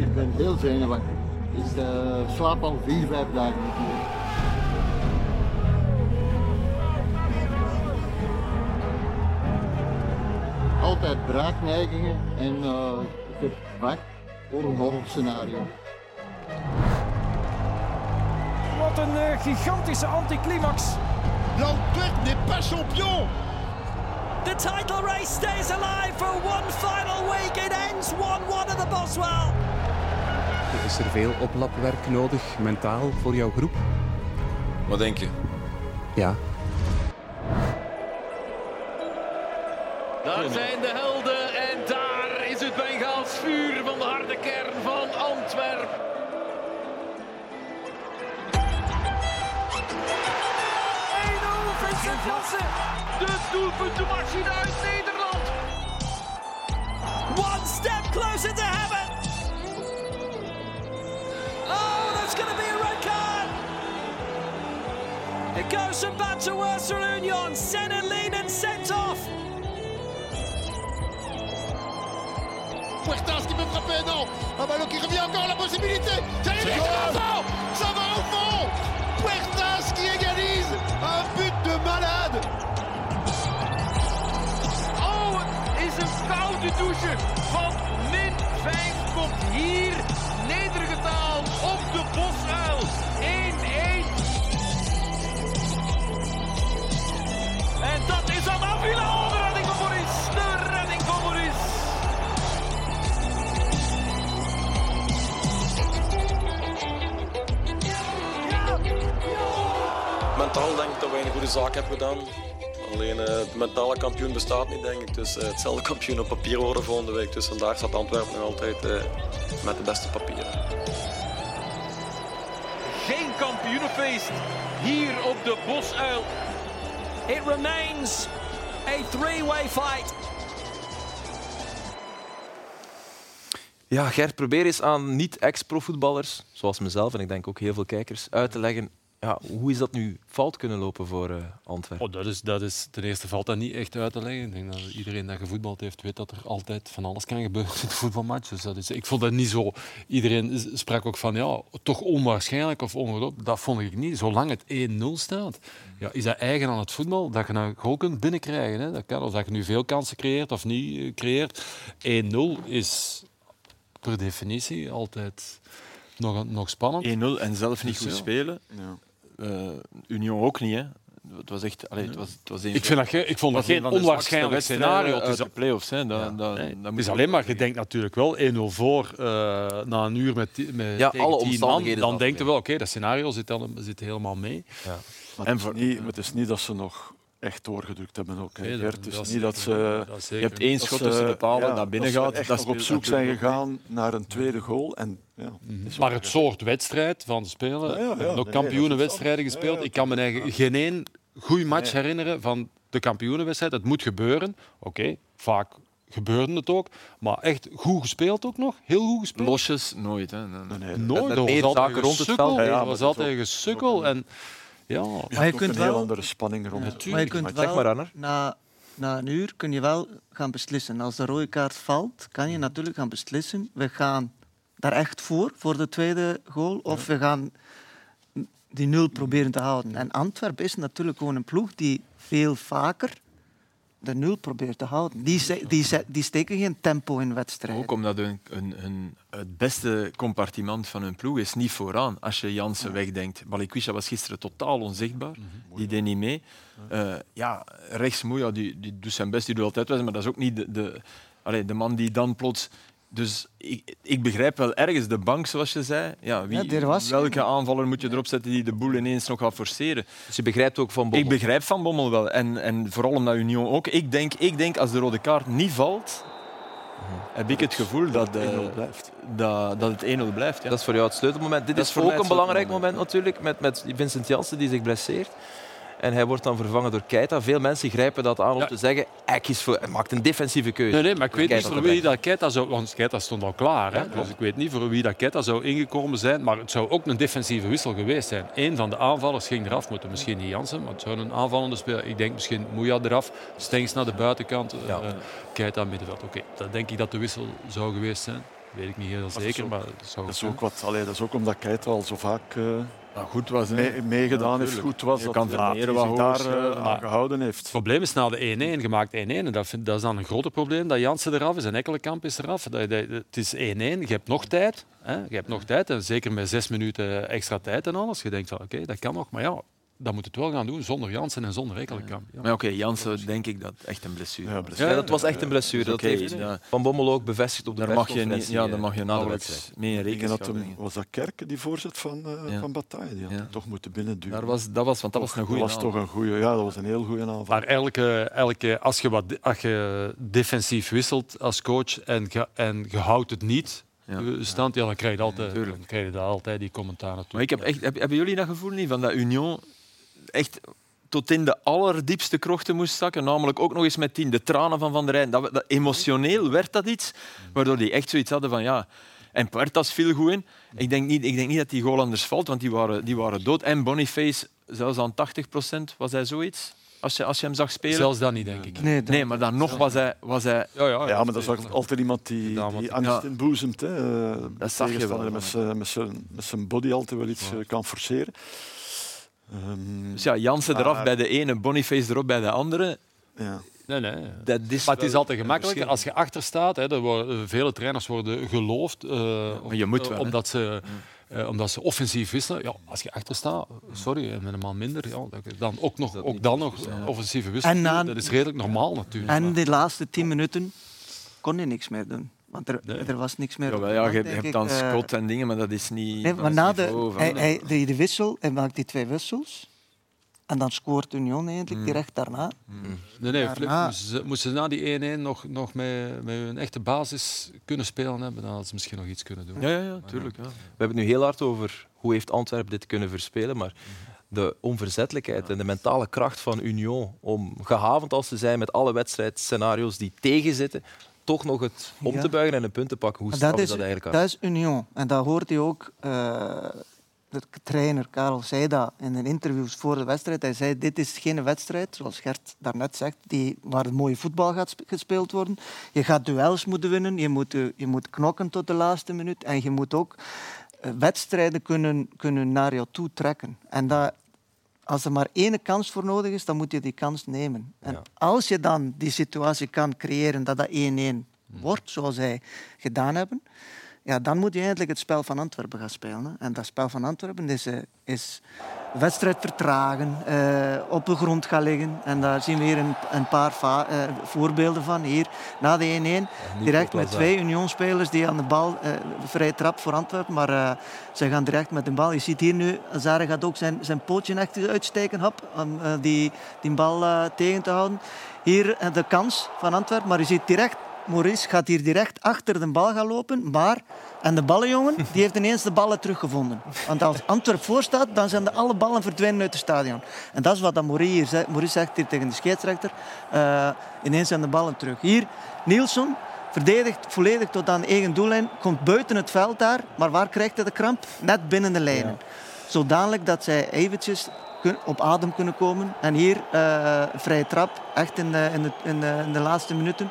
Ik ben heel zenuwachtig. Ik uh, slaap al vier, vijf dagen niet meer. Altijd braakneigingen en uh, ik heb wacht voor een horrorscenario. Wat een eh, gigantische anticlimax. L'Antwerp n'est pas champion The title race stays alive for one final week. It ends 1-1 at the Boswell. Is er veel oplapwerk nodig, mentaal, voor jouw groep? Wat denk je? Ja. Daar zijn de helden en daar is het Bengaals vuur van de harde kern van Antwerpen. Vincent Janssen. De doelpuntenmachine uit Nederland. One step closer to heaven. From bad to for Union. Senelin sent off. Puertas qui peut frapper, non Un ballon qui revient encore, la possibilité Ça y est, ça va au fond Ça va au fond Puertas qui égalise Un but de malade Oh, het is een koude douche. Van min 5 komt hier nedergetaald op de bosuil. 1-1. Avila. De redding van Maurice. De redding van Maurice. Mentaal denk ik dat wij een goede zaak hebben gedaan. Alleen eh, de mentale kampioen bestaat niet, denk ik. Dus eh, hetzelfde kampioen op papier worden volgende week. Dus vandaag staat Antwerpen nog altijd eh, met de beste papieren. Geen kampioenenfeest hier op de bosuil. It remains a three-way fight. Ja, Gert, probeer eens aan niet-ex-profvoetballers, zoals mezelf en ik denk ook heel veel kijkers, uit te leggen ja, hoe is dat nu fout kunnen lopen voor eh, Antwerpen? Oh, dat is, dat is, ten eerste valt dat niet echt uit te leggen. Ik denk dat iedereen die gevoetbald heeft, weet dat er altijd van alles kan gebeuren in een voetbalmatch. Dus dat is, ik vond dat niet zo. Iedereen sprak ook van, ja, toch onwaarschijnlijk of ongelooflijk. Dat vond ik niet. Zolang het 1-0 staat, ja, is dat eigen aan het voetbal dat je een goal kunt binnenkrijgen. Hè. Dat kan, of dat je nu veel kansen creëert of niet eh, creëert. 1-0 is per definitie altijd nog, nog spannend. 1-0 en zelf niet Dus goed spelen. Ja. Eh, Union ook niet, hè. Het was echt... Allee, het was, het was een Ik, vind dat, ge- ik vond dat was een geen onwaarschijnlijk scenario. Het is, de play-offs. Hè. Dat, dat, nee, dat het moet is alleen maar, je denkt natuurlijk wel 1-0 voor eh, na een uur met, met Ja, tegen alle 10 man, omstandigheden Dan dan denk je wel, oké, dat scenario zit, dan, zit helemaal mee. Maar En het, voor- is niet, maar het is niet dat ze nog echt doorgedrukt hebben. Ook, hè, Nee, dat- Gert. Het is dat niet dat ze... Dat Je hebt één schot ze- tussen de palen ja, naar binnen dat ze gaat. Dat nog op zoek zijn gegaan naar een tweede goal. En, ja, het is Maar het soort wedstrijd van spelen, Ja, ja, ja. we hebben ook Nee, kampioenenwedstrijden dat gespeeld. Ja, ja. Ik kan me eigen geen één goede match Nee. herinneren van de kampioenenwedstrijd. Het moet gebeuren. Oké, vaak gebeurde het ook. Maar echt goed gespeeld ook nog. Heel goed gespeeld. Losjes, nooit. Hè. Nee, Nee, nee, Nooit. Er was altijd rond het veld. Ja, Er was dat is altijd gesukkel. En ja, Je Maar je kunt een heel andere spanning rond het Maar je kunt wel, maar, Anner. na, na een uur kun je wel gaan beslissen. Als de rode kaart valt, kan je natuurlijk gaan beslissen. We gaan daar echt voor, voor de tweede goal. Of we gaan die nul proberen te houden. En Antwerpen is natuurlijk gewoon een ploeg die veel vaker de nul probeert te houden. Die, die, die steken geen tempo in wedstrijden. Ook omdat hun, hun, hun, het beste compartiment van hun ploeg is niet vooraan. Als je Jansen wegdenkt. Balikwisha was gisteren totaal onzichtbaar. Die deed niet mee. Eh, ja, rechts Moeja, die, die doet zijn best, die doet altijd wel, maar dat is ook niet de, de, allee, de man die dan plots... Dus ik, ik begrijp wel ergens de bank, zoals je zei. Ja, wie, Ja, was welke aanvaller moet je erop zetten die de boel ineens nog gaat forceren? Dus je begrijpt ook van Bommel. Ik begrijp Van Bommel wel. En, en vooral omdat Union ook. Ik denk, ik denk als de rode kaart niet valt, heb ik het gevoel dat, eh, 1-0 blijft. dat, dat het 1-0 blijft. Ja. Dat is voor jou het sleutelmoment. Dit Dat is, voor ook een belangrijk moment natuurlijk, met, met Vincent Janssen die zich blesseert. En hij wordt dan vervangen door Keita. Veel mensen grijpen dat aan om Ja. te zeggen, hij, kiest voor, hij maakt een defensieve keuze. Nee, nee, maar ik weet niet voor wie dat Keita zou... Want Keita stond al klaar. Hè? dus ik weet niet voor wie dat Keita zou ingekomen zijn. Maar het zou ook een defensieve wissel geweest zijn. Eén van de aanvallers ging eraf moeten. Misschien niet Jansen, maar het zou een aanvallende speler... Ik denk misschien Moeja eraf. Stengs naar de buitenkant. Ja. eh, Keita middenveld. Oké, dan denk ik dat de wissel zou geweest zijn. Weet ik niet heel zeker, ook- maar zou Dat is ook, wat, allee, dat is ook omdat Keita al zo vaak eh, Maar goed was, mee- meegedaan Ja, heeft, goed was. Je dat kan dat Vermeeren hij wat daar eh, schrijven, aan gehouden heeft. Het probleem is na de 1-1 gemaakt 1-1. En dat, vind- dat is dan een groter probleem dat Jansen eraf is en Ekkelenkamp is eraf. Dat, dat- het is 1-1. Je hebt nog tijd. Hè? Je hebt nog tijd. En zeker met zes minuten extra tijd en alles. Je denkt van oké, dat kan nog. Maar ja, dan moet het wel gaan doen zonder Jansen en zonder Ekkelenkamp. Ja. Maar oké, Jansen denk ik dat echt een blessure Ja, was. Ja, dat was echt een blessure. Dat heeft ja. Van Bommel ook bevestigd op de Daar mag je niet, ja, eh, daar mag je na de nauwelijks wedstrijd. mee in dat hem, brengen. was dat Kerken, die voorzet van, eh, Ja. van Bataille? Die had Ja. hem toch moeten binnenduwen. Daar was, dat was, want dat was een goede dat was toch een goede, ja, dat was een heel goede aanval. Maar elke, elke, als, je wat, als je defensief wisselt als coach en je, en je houdt het niet Ja. eh, stand, ja, dan krijg je, altijd, tuurlijk. dan krijg je daar altijd die commentaar naartoe. Maar ik heb echt, heb- hebben jullie dat gevoel niet van dat Union echt tot in de allerdiepste krochten moest zakken? Namelijk ook nog eens met tien, de tranen van Van der Rijn. Dat, emotioneel werd dat iets, waardoor die echt zoiets hadden van ja. En Puertas viel goed in. Ik denk niet, ik denk niet dat die goal anders valt, want die waren, die waren dood. En Boniface, zelfs aan 80% was hij zoiets? Als je, als je hem zag spelen? Zelfs dat niet, denk ik. Nee, Nee, maar dan nog was hij, was hij Ja, ja, Ja, maar dat is ook altijd iemand die, die angst inboezemt. Hè. Eh, Dat zag je wel, Met zijn, met, zijn, met zijn body altijd wel iets eh, kan forceren. Ehm, Dus ja, Jansen eraf Maar- bij de ene, Boniface erop bij de andere. ja. Nee, nee. Dat is Maar het is altijd gemakkelijker als je achter staat. Hè, worden, vele trainers worden geloofd eh, maar je moet wel, omdat, ze, eh, omdat ze offensief wisselen. Ja, als je achter staat, sorry, met een man minder, ja, dan ook, nog, ook dan nog offensieve wisselen. En na- Dat is redelijk normaal natuurlijk. En maar- de laatste tien minuten kon je niks meer doen. Want er, Nee. er was niks meer. Ja, op wel, de ja, je, hebt dan Eh, Scott en dingen, maar dat is niet. Nee, maar na de, niveau van- hij, hij deed de wissel en maakt die twee wissels. En dan scoort Union eigenlijk direct daarna. Nee, nee, Daarna- Flip, moesten, ze, moesten ze na die 1-1 nog, nog met, met hun echte basis kunnen spelen hebben, dan hadden ze misschien nog iets kunnen doen. Ja, ja, ja, tuurlijk. Ja. We hebben het nu heel hard over hoe heeft Antwerpen dit kunnen verspelen, maar de onverzettelijkheid en de mentale kracht van Union om gehavend als ze zijn met alle wedstrijdscenario's die tegenzitten, toch nog het om te buigen en een punt te pakken. Hoe straf dat is dat eigenlijk? dat is Union. En dat hoort je ook eh, de trainer Karel zei dat in een interviews voor de wedstrijd. Hij zei, dit is geen wedstrijd, zoals Gert daarnet zegt, die, waar het mooie voetbal gaat sp- gespeeld worden. Je gaat duels moeten winnen, je moet, eh, je moet knokken tot de laatste minuut. En je moet ook eh, wedstrijden kunnen, kunnen naar jou toe trekken. En dat, als er maar één kans voor nodig is, dan moet je die kans nemen. En als je dan die situatie kan creëren dat dat 1-1 wordt, zoals zij gedaan hebben, ja, dan moet je eindelijk het spel van Antwerpen gaan spelen. Hè. En dat spel van Antwerpen is, eh, is wedstrijd vertragen, eh, op de grond gaan liggen. En daar zien we hier een, een paar eh, voorbeelden van. Hier, na de 1-1, direct met twee Union-spelers die aan de bal, vrij trap voor Antwerpen, maar ze gaan direct met de bal. Je ziet hier nu, Zare gaat ook zijn, zijn pootje echt uitsteken hop, om die, die bal tegen te houden. Hier de kans van Antwerpen, maar je ziet direct Maurice gaat hier direct achter de bal gaan lopen, maar... En de ballenjongen, die heeft ineens de ballen teruggevonden. Want als Antwerp voor staat, dan zijn de alle ballen verdwenen uit het stadion. En dat is wat dat Maurice hier zegt, Maurice zegt hier tegen de scheidsrechter. Eh, ineens zijn de ballen terug. Hier, Nielsen verdedigt volledig tot aan eigen doellijn, komt buiten het veld daar, maar waar krijgt hij de kramp? Net binnen de lijnen. Zodanig dat zij eventjes op adem kunnen komen. En hier, eh vrije trap, echt in de, in de, in de, in de laatste minuten.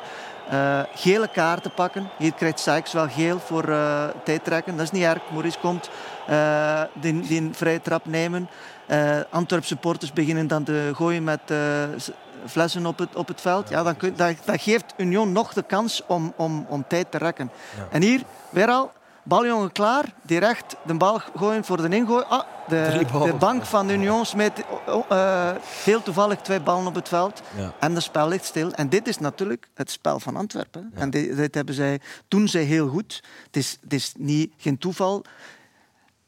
Eh, gele kaarten pakken. Hier krijgt Sykes wel geel voor eh tijdtrekken. Dat is niet erg. Maurice komt eh, die, die een vrije trap nemen. Eh Antwerp supporters beginnen dan te gooien met flessen op het, op het veld. Ja, dan kun, dat, dat geeft Union nog de kans om, om, om tijd te rekken. En hier, weer al, baljongen klaar. Direct de bal gooien voor de ingooi. Ah, de, de bank van de Union smeet oh, eh, heel toevallig twee ballen op het veld. Ja. En het spel ligt stil. En dit is natuurlijk het spel van Antwerpen. En dit, dit hebben zij, doen zij heel goed. Het is, het is niet, geen toeval.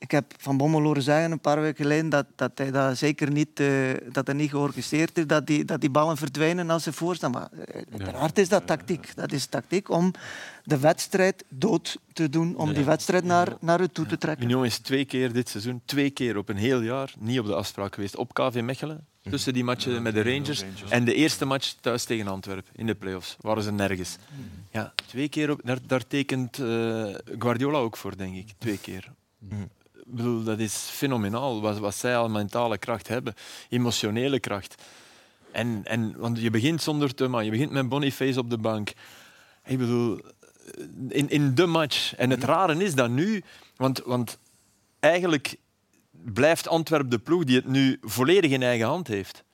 Ik heb Van Bommel horen zeggen een paar weken geleden dat, dat hij dat zeker niet, eh, dat hij niet georganiseerd is, dat die, dat die ballen verdwijnen als ze voorstaan. Maar eh, uiteraard is dat tactiek. Dat is tactiek om de wedstrijd dood te doen, om die wedstrijd naar, naar u toe te trekken. Union is twee keer dit seizoen, twee keer op een heel jaar, niet op de afspraak geweest. Op KV Mechelen, tussen die matchen met de Rangers. En de eerste match thuis tegen Antwerpen in de play-offs. Waren ze nergens. Ja, twee keer op, daar, daar tekent eh, Guardiola ook voor, denk ik. Twee keer. Bedoel, dat is fenomenaal wat, wat zij al mentale kracht hebben, emotionele kracht. En, en, want je begint zonder Thuma, je begint met Boniface op de bank. Ik bedoel, in, in de match. En het rare is dat nu, want, want eigenlijk blijft Antwerp de ploeg die het nu volledig in eigen hand heeft.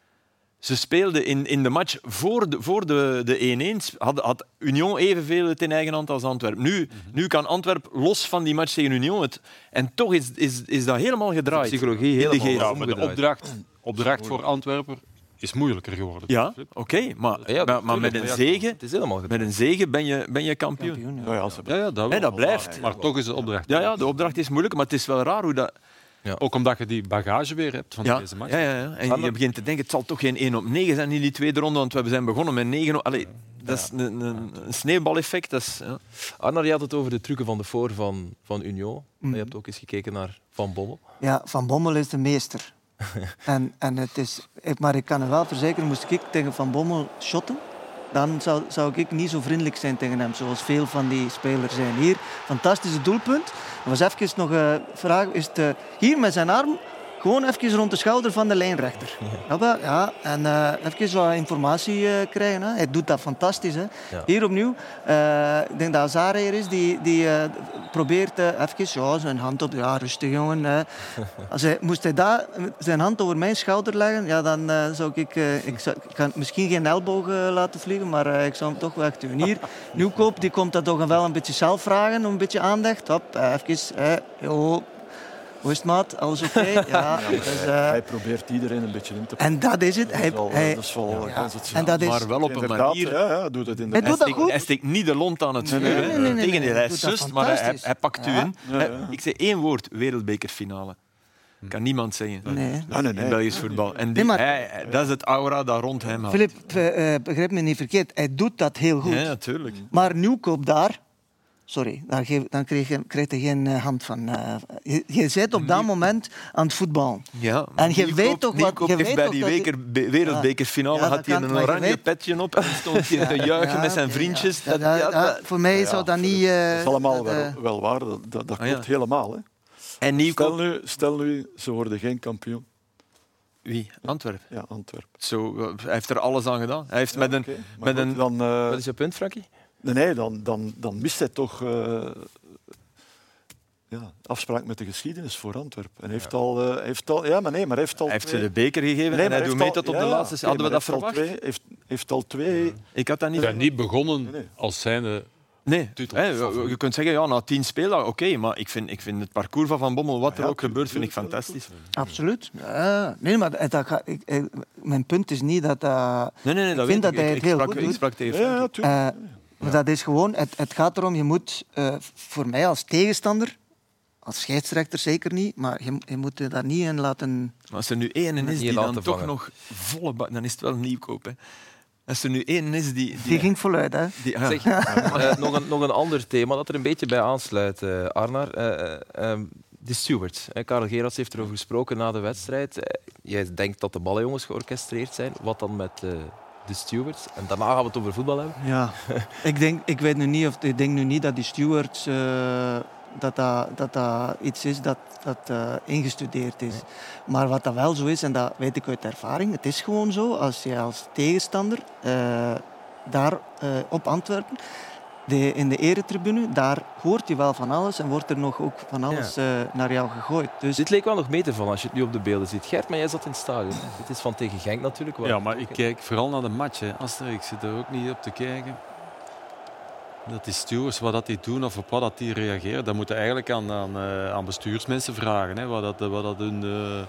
Ze speelden in, in de match voor de, voor de, de 1-1, had, had Union evenveel het in eigen hand als Antwerp. Nu, nu kan Antwerp los van die match tegen Union het. En toch is, is, is dat helemaal gedraaid. psychologie de helemaal geest. Ja, maar de opdracht, opdracht voor Antwerpen is moeilijker geworden. Ja, oké, maar, Ja, maar, maar met een ja, zege, Het is helemaal met een zege ben je, ben je kampioen. Kampioen, ja. Ja, dat, dat blijft. Maar toch is de opdracht. Ja, ja, de opdracht is moeilijk, maar het is wel raar hoe dat... Ook omdat je die bagage weer hebt van Ja, deze match. ja, ja, ja. En je begint te denken, het zal toch geen 1 op 9 zijn in die tweede ronde, want we zijn begonnen met 9 op... Allee, dat is een, een, een sneeuwbaleffect. Dat is, ja. Arnar, je had het over de trucken van de voor van, van Union. Maar je hebt ook eens gekeken naar Van Bommel. Ja, Van Bommel is de meester. *laughs* en, en het is, ik- maar ik kan er wel verzekeren, moest ik tegen Van Bommel shotten, dan zou, zou ik niet zo vriendelijk zijn tegen hem, zoals veel van die spelers zijn. Hier, fantastische doelpunt. Er was even nog een vraag, is het, eh, hier met zijn arm gewoon even rond de schouder van de lijnrechter. Ja, ja en eh, even wat informatie eh, krijgen. Hè. Hij doet dat fantastisch. Hè. Ja. Hier opnieuw, eh, ik denk dat Azar hier is, die, die probeert even ja, zijn hand op... Ja, rustig jongen. hè. *laughs* Als hij, moest hij daar zijn hand over mijn schouder leggen, ja, dan zou ik... ik, zou, ik kan misschien geen elleboog laten vliegen, maar ik zou hem toch wel echt doen. Hier, *laughs* Nieuwkoop, die komt dat toch wel een beetje zelf vragen, om een beetje aandacht. Hop, even... hoe is het, maat? Alles oké? *laughs* Ja, dus, eh, Hij probeert iedereen een beetje in te en dat is het. Dat Hij, hij, dat is wel ja. En dat is, Maar wel op een manier... Ja, ja, doet het Hij inderdaad. doet dat steekt, goed. hij steekt niet de lont aan het vuur. Nee, nee, nee, nee, nee, Integendeel, hij hij doet sust, maar hij, hij, fantastisch. hij pakt u in. Ja, Hij- ja. Ik zeg één woord, wereldbekerfinale. Kan niemand zeggen. nee. Nee, nee, In. Belgisch voetbal. En die, Nee, maar- hij, hij- dat is het aura dat rond hem hangt. Filip, eh, eh, begrijp me niet verkeerd. Hij doet dat heel goed. Ja, natuurlijk. Maar Nieuwkoop daar... Sorry, dan, geef, dan krijg, je, krijg je geen eh, hand van... eh, je, je bent op dat moment aan het voetballen. Ja, En je weet toch wat- je heeft weet bij toch die weker, be- wereldbekerfinale Ja, had hij een oranje weet- petje op en stond hij te juichen Ja, met zijn vriendjes. ja. Dat, Ja, ja, ja, dat- voor mij zou dat niet... eh, Dat is allemaal dat, eh, wel, waar, dat, dat, dat Ah, ja. klopt helemaal. Hè. En Nieuwkoop... Stel nu, stel nu, ze worden geen kampioen. Wie? Antwerpen. Ja, Antwerpen. Zo, eh, hij heeft er alles aan gedaan. Hij heeft met een... Met goed, een dan, eh, Wat is je punt, Frankie? Nee, nee, dan, dan, dan mist hij toch eh, ja, afspraak met de geschiedenis voor Antwerpen. En heeft al, eh, heeft al, ja, maar nee, maar hij heeft al. hij heeft ze de beker gegeven Nee, en maar hij doet mee al- tot op de ja, laatste. oké, Hadden we dat verwacht? twee- heeft, heeft al twee. Ik had dat niet Ja, niet begonnen Nee, nee. als zijnde Nee, hè, je kunt zeggen, ja, na tien spelen, oké, maar ik vind, ik vind het parcours van Van Bommel, wat er Ja, ook gebeurt, vind ik fantastisch. Absoluut. Ja, nee, maar dat ga, ik, mijn punt is niet dat dat... Nee, nee, nee, dat ik vind weet dat hij ik. het Ik heel sprak, goed ik sprak tegen Ja, ja, Frankie. Maar dat is gewoon, het, het gaat erom, je moet eh, voor mij als tegenstander, als scheidsrechter zeker niet, maar je, je moet je daar niet in laten. Maar als er nu één is Niet die dan toch vangen. nog volle bak, dan is het wel een nieuwkoop. Hè. Als er nu één is die... die, Die ging voluit, hè? die- *laughs* ja. Zeg, eh, nog, een, nog een ander thema dat er een beetje bij aansluit, eh, Arnar. Eh, eh, ehm, de stewards. Karel Gerards heeft erover gesproken na de wedstrijd. Jij denkt dat de ballenjongens georchestreerd zijn. Wat dan met eh, de stewards? En daarna gaan we het over voetbal hebben. Ja. *laughs* ik, denk, ik weet nu niet of ik denk nu niet dat die stewards eh, dat, dat, dat dat iets is dat, dat eh, ingestudeerd is. Maar wat dat wel zo is, en dat weet ik uit ervaring, het is gewoon zo, als je als tegenstander eh, daar op Antwerpen, de, in de eretribune, daar hoort je wel van alles en wordt er nog ook van alles eh, naar jou gegooid. Dus Dit leek wel nog mee te vallen als je het nu op de beelden ziet. Gert, maar jij zat in het stadion. Het is van tegen Genk natuurlijk. Ja, maar ik kijk vooral naar de match. Hè. Aster, ik zit er ook niet op te kijken. Dat die stewards, wat dat die doen of op wat dat die reageren, dat moeten eigenlijk aan, aan, eh, aan bestuursmensen vragen. Hè. Wat, dat, wat dat hun, eh,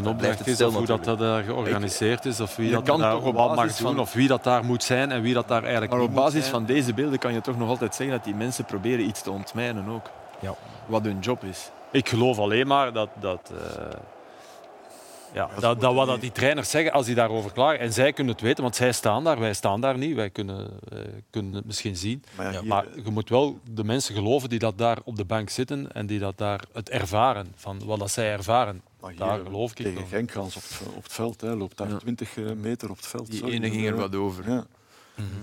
blijft opdracht het is, stil of hoe dat, dat daar georganiseerd is, of wie Je dat kan daar toch op wat mag basis doen, van- of wie dat daar moet zijn en wie dat daar eigenlijk Maar op basis van deze beelden kan je toch nog altijd zeggen dat die mensen proberen iets te ontmijnen ook. Ja. Wat hun job is. Ik geloof alleen maar dat, dat, eh, ja, dat, dat wat dat die trainers zeggen, als die daarover klagen, en zij kunnen het weten, want zij staan daar, wij staan daar niet, wij kunnen, eh, kunnen het misschien zien. Maar, ja, hier- Maar je moet wel de mensen geloven die dat daar op de bank zitten en die dat daar het ervaren, van wat dat zij ervaren. maar hier, Daar geloof ik Tegen wel. Genk gaan ze op, het- op het veld. Hè. Loopt daar Ja. 20 meter op het veld. Die ene ging er wat over. Ja.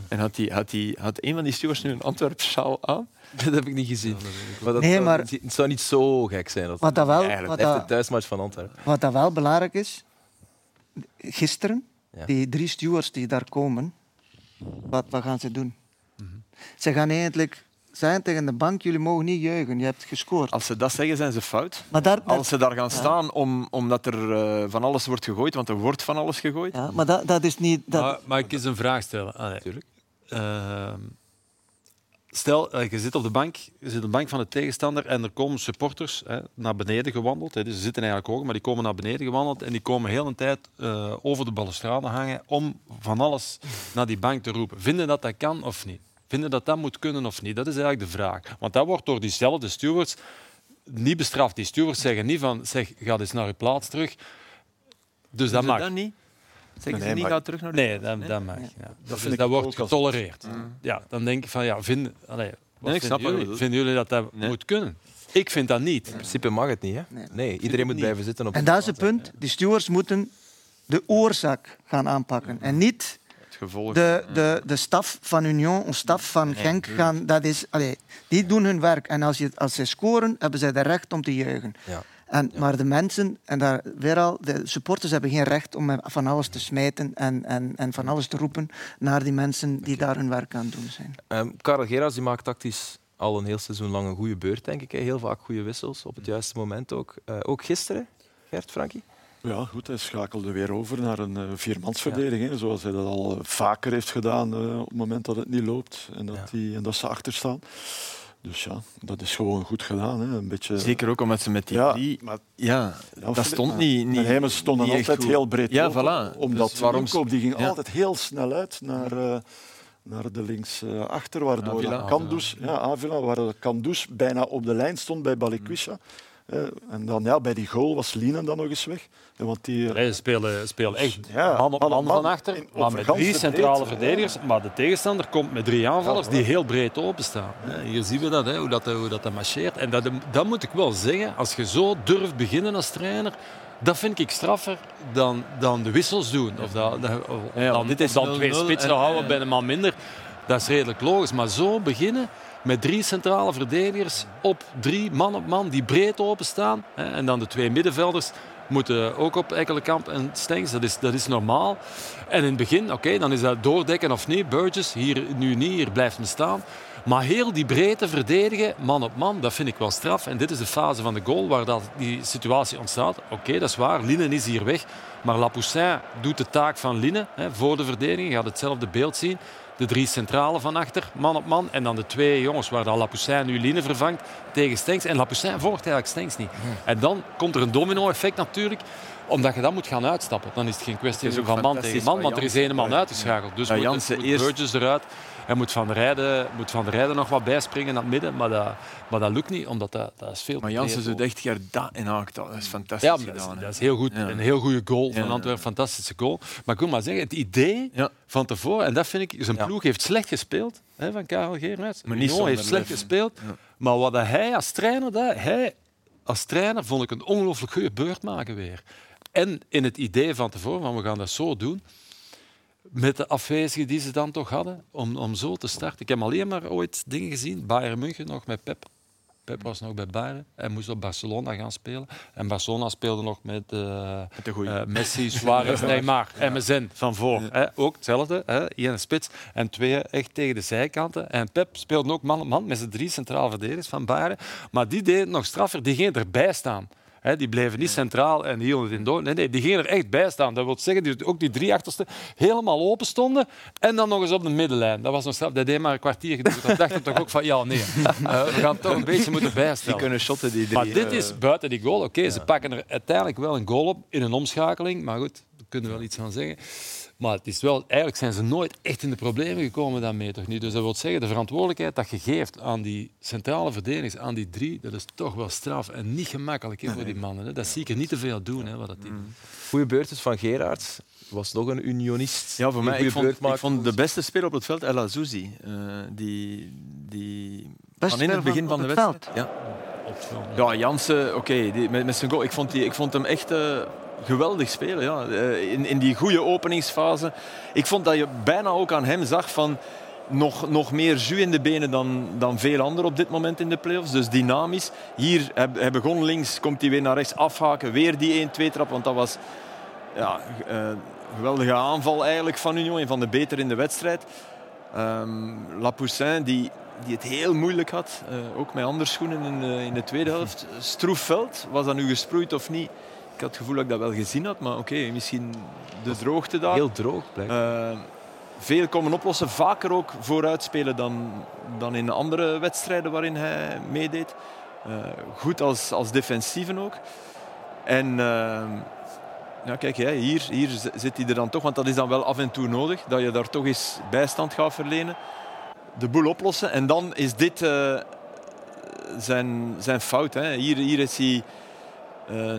En had, die, had, die, had een van die stewards nu een Antwerp sjaal aan? *laughs* Dat heb ik niet gezien. Maar dat Nee, zou, maar- het zou niet zo gek zijn. Dat Wat dat wel- Eigenlijk, wat echt dat- thuismatch van Antwerpen. Wat dat wel belangrijk is, gisteren, Ja. die drie stewards die daar komen, wat, wat gaan ze doen? Mhm. Ze gaan eigenlijk zijn tegen de bank, jullie mogen niet juichen, je hebt gescoord. Als ze dat zeggen, zijn ze fout. Maar, daar, daar- Als ze daar gaan staan om, omdat er eh, van alles wordt gegooid, want er wordt van alles gegooid. ja, maar dat, dat is niet... Dat, Maar, mag ik eens een vraag stellen? Ah, nee. Stel, eh, je zit op de bank, je zit op de bank van de tegenstander en er komen supporters hè, naar beneden gewandeld. Hè, dus ze zitten eigenlijk hoog, maar die komen naar beneden gewandeld en die komen heel een tijd eh, over de balustrade hangen om van alles naar die bank te roepen. Vinden dat dat kan of niet? Vinden dat dat moet kunnen of niet? Dat is eigenlijk de vraag. Want dat wordt door diezelfde stewards niet bestraft. Die stewards zeggen niet van, zeg, ga eens naar je plaats terug. Dus dat Doen mag. dat niet? Zeggen Nee, ze niet, maar- ga terug naar de Nee, dat, dat mag. Ja. Dat, vind wordt als- getolereerd. Ja, dan denk ik van ja, wat Nee, ik snap jullie? vinden jullie dat dat Nee. moet kunnen? Ik vind dat niet. In principe mag het niet. Hè? Nee, iedereen moet niet. blijven zitten op en de dat is het punt, die stewards moeten de oorzaak gaan aanpakken en niet Het gevolg. de, de, de staf van Union of staf van Genk gaan. Dat is, allee, die doen hun werk. En als, je, als zij scoren, hebben zij het recht om te juichen. Ja. En, Maar de mensen, en daar weer al, de supporters hebben geen recht om van alles te smijten en, en, en van alles te roepen naar die mensen die daar hun werk aan doen zijn. Ehm, Karel Gerards die maakt tactisch al een heel seizoen lang een goede beurt, denk ik. hè. Heel vaak goede wissels, op het juiste moment ook. Eh, ook gisteren, Gert, Frankie? Ja, goed, hij schakelde weer over naar een uh, viermansverdediging, zoals hij dat al uh, vaker heeft gedaan uh, op het moment dat het niet loopt en dat, Ja. die, en dat ze achter staan. Dus ja, dat is gewoon goed gedaan. Hè. Een beetje, Zeker ook omdat ze met die ja, drie... maar Ja, Ja, dat stond niet... niet Hemels stonden niet altijd heel breed Ja, open, voilà. Omdat Dus waarom- die ging Ja. altijd heel snel uit naar, eh, naar de linksachter, waardoor Avila. Kandus, ja, Avila, waar Kandus bijna op de lijn stond bij Balikwisha. Eh, en dan ja, bij die goal was Lienen dan nog eens weg. Eh, want die, Nee, ze spelen, spelen echt Ja, man op man man op man van achter, in- maar over met drie centrale ja. verdedigers. Maar de tegenstander komt met drie aanvallers Ja, die heel breed openstaan. Hè, Hier zien we dat, hè, hoe, dat, hoe dat, dat marcheert. En dat, dat moet ik wel zeggen, als je zo durft beginnen als trainer, dat vind ik straffer dan, dan de wissels doen. Of, dat, dat- of Ja, dan, dit is dan twee 0-0 spitsen en- houden en- bij een man minder. Dat is redelijk logisch. Maar zo beginnen, met drie centrale verdedigers op drie, man op man, die breed openstaan. En dan de twee middenvelders moeten ook op Ekkelenkamp en Stengs. Dat is, dat is normaal. En in het begin, oké, dan is dat doordekken of niet. Burgess, hier nu niet, hier blijft hem staan. Maar heel die breedte verdedigen, man op man, dat vind ik wel straf. En dit is de fase van de goal waar dat die situatie ontstaat. Oké, dat is waar, Linnen is hier weg. Maar Lapoussin doet de taak van Linnen voor de verdediging. Je gaat hetzelfde beeld zien. De drie centrale van achter, man op man. En dan de twee jongens waar dan Lapoussin nu Linnen vervangt tegen Stenks. En Lapoussin volgt eigenlijk Stenks niet. En dan komt er een domino-effect natuurlijk omdat je dan moet gaan uitstappen. Dan is het geen kwestie Het is van man tegen man, want er is één man uitgeschakeld. Dus moet, Jansen moet eerst- Burgess eruit. En moet Van Rijden, moet van Rijden nog wat bijspringen naar het midden. Maar dat, maar dat lukt niet, omdat dat, dat is veel Maar Jansen doet echt Gerda en haakt dat. Dat is fantastisch Ja, dat, is, gedaan. hè. dat is heel goed. Ja. Een heel goede goal van. Antwerpen. Fantastische goal. Maar ik wil maar zeggen, het idee Ja. van tevoren, en dat vind ik, zijn ploeg heeft slecht gespeeld hè, van Karel Geerhuis. Maar niet heeft slecht gespeeld. Maar wat hij als trainer, dat, hij als trainer vond ik een ongelooflijk goede beurt maken weer. En in het idee van tevoren, van we gaan dat zo doen, met de afwezigen die ze dan toch hadden, om, om zo te starten. Ik heb alleen maar ooit dingen gezien, Bayern München nog met Pep. Pep was nog bij Bayern. Hij moest op Barcelona gaan spelen. En Barcelona speelde nog met, eh, Met de eh, Messi, Suarez, Neymar, MSN van voor. Hè, ook hetzelfde. Hè, één spits en twee echt tegen de zijkanten. En Pep speelde ook man op man met zijn drie centraal verdedigers van Bayern. Maar die het nog straffer. Die gingen erbij staan. Die bleven niet centraal en hielden het in door. Nee, nee, die gingen er echt bij staan. Dat wil zeggen dat ook die drie achterste helemaal open stonden. En dan nog eens op de middenlijn. Dat was nog straf. Dat deed maar een kwartier geduurd. Dan dacht ik toch ook van, ja, nee. eh, we gaan toch een beetje moeten Die bijstellen. kunnen shotten, die drie. Maar dit Eh, is buiten die goal. Oké, ze pakken er uiteindelijk wel een goal op in een omschakeling. Maar goed, daar kunnen we wel iets aan zeggen. Maar het is wel, eigenlijk zijn ze nooit echt in de problemen gekomen daarmee. Toch niet? Dus dat wil zeggen, de verantwoordelijkheid dat je geeft aan die centrale verdedigers, aan die drie, dat is toch wel straf. En niet gemakkelijk hè, voor die mannen. Hè. Dat zie ik er niet te veel doen. Hè, wat dat die doen. Goeie beurt is van Gerards. Was nog een unionist. Ja, voor mij, ik vond, ik vond de beste speler op het veld El Azouzi. Eh, die, die Beste van in het begin van- de het wedstrijd. Ja. Op het veld. Ja, Jansen, oké, die- met, met zijn goal. Ik vond, die, ik vond hem echt eh, geweldig spelen. Ja. Eh, in, in die goede openingsfase. Ik vond dat je bijna ook aan hem zag van nog, nog meer jus in de benen dan, dan veel anderen op dit moment in de playoffs. Dus dynamisch. Hier, hij, begon links, komt hij weer naar rechts afhaken. Weer die 1-2 trap, want dat was ja, eh, geweldige aanval eigenlijk van Union. Een van de beter in de wedstrijd. Ehm Lapoussin, die, die het heel moeilijk had. eh, ook met andere schoenen in de, in de tweede helft. Stroef veld, was dat nu gesproeid of niet? Ik had het gevoel dat ik dat wel gezien had, maar oké, misschien de droogte daar. Heel droog, blijkbaar. Eh, veel komen oplossen, vaker ook vooruit spelen dan, dan in andere wedstrijden waarin hij meedeed. Eh, goed als, als defensieve ook. En eh, ja, kijk, hè, hier, hier zit hij er dan toch, want dat is dan wel af en toe nodig, dat je daar toch eens bijstand gaat verlenen. De boel oplossen. En dan is dit zijn, zijn fout. Hè. Hier, hier is hij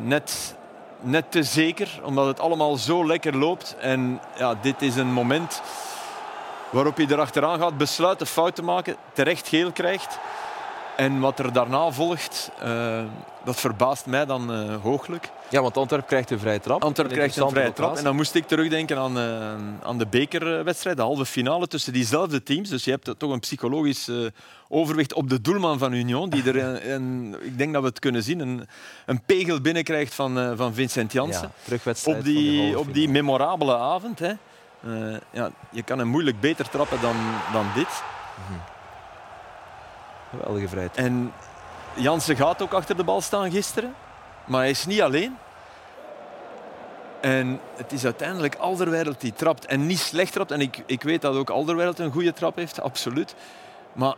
net, net te zeker, omdat het allemaal zo lekker loopt. En ja, dit is een moment waarop hij erachteraan gaat, besluit de fout te maken, terecht geel krijgt. En wat er daarna volgt, eh, dat verbaast mij dan eh, hooglijk. Ja, want Antwerp krijgt een vrije trap. Antwerp krijgt een vrije trap. En dan moest ik terugdenken aan, eh, aan de bekerwedstrijd, de halve finale tussen diezelfde teams. Dus je hebt toch een psychologisch overwicht op de doelman van Union, die er, een, een- ik denk dat we het kunnen zien, een, een pegel binnenkrijgt van, van Vincent Janssen. Ja, terugwedstrijd op, die, op die memorabele avond. Hè. Ja, je kan hem moeilijk beter trappen dan, dan dit. Geweldige trap. En Jansen gaat ook achter de bal staan gisteren. Maar hij is niet alleen. En het is uiteindelijk Alderweireld die trapt. En niet slecht trapt. En ik, ik weet dat ook Alderweireld een goede trap heeft, absoluut. Maar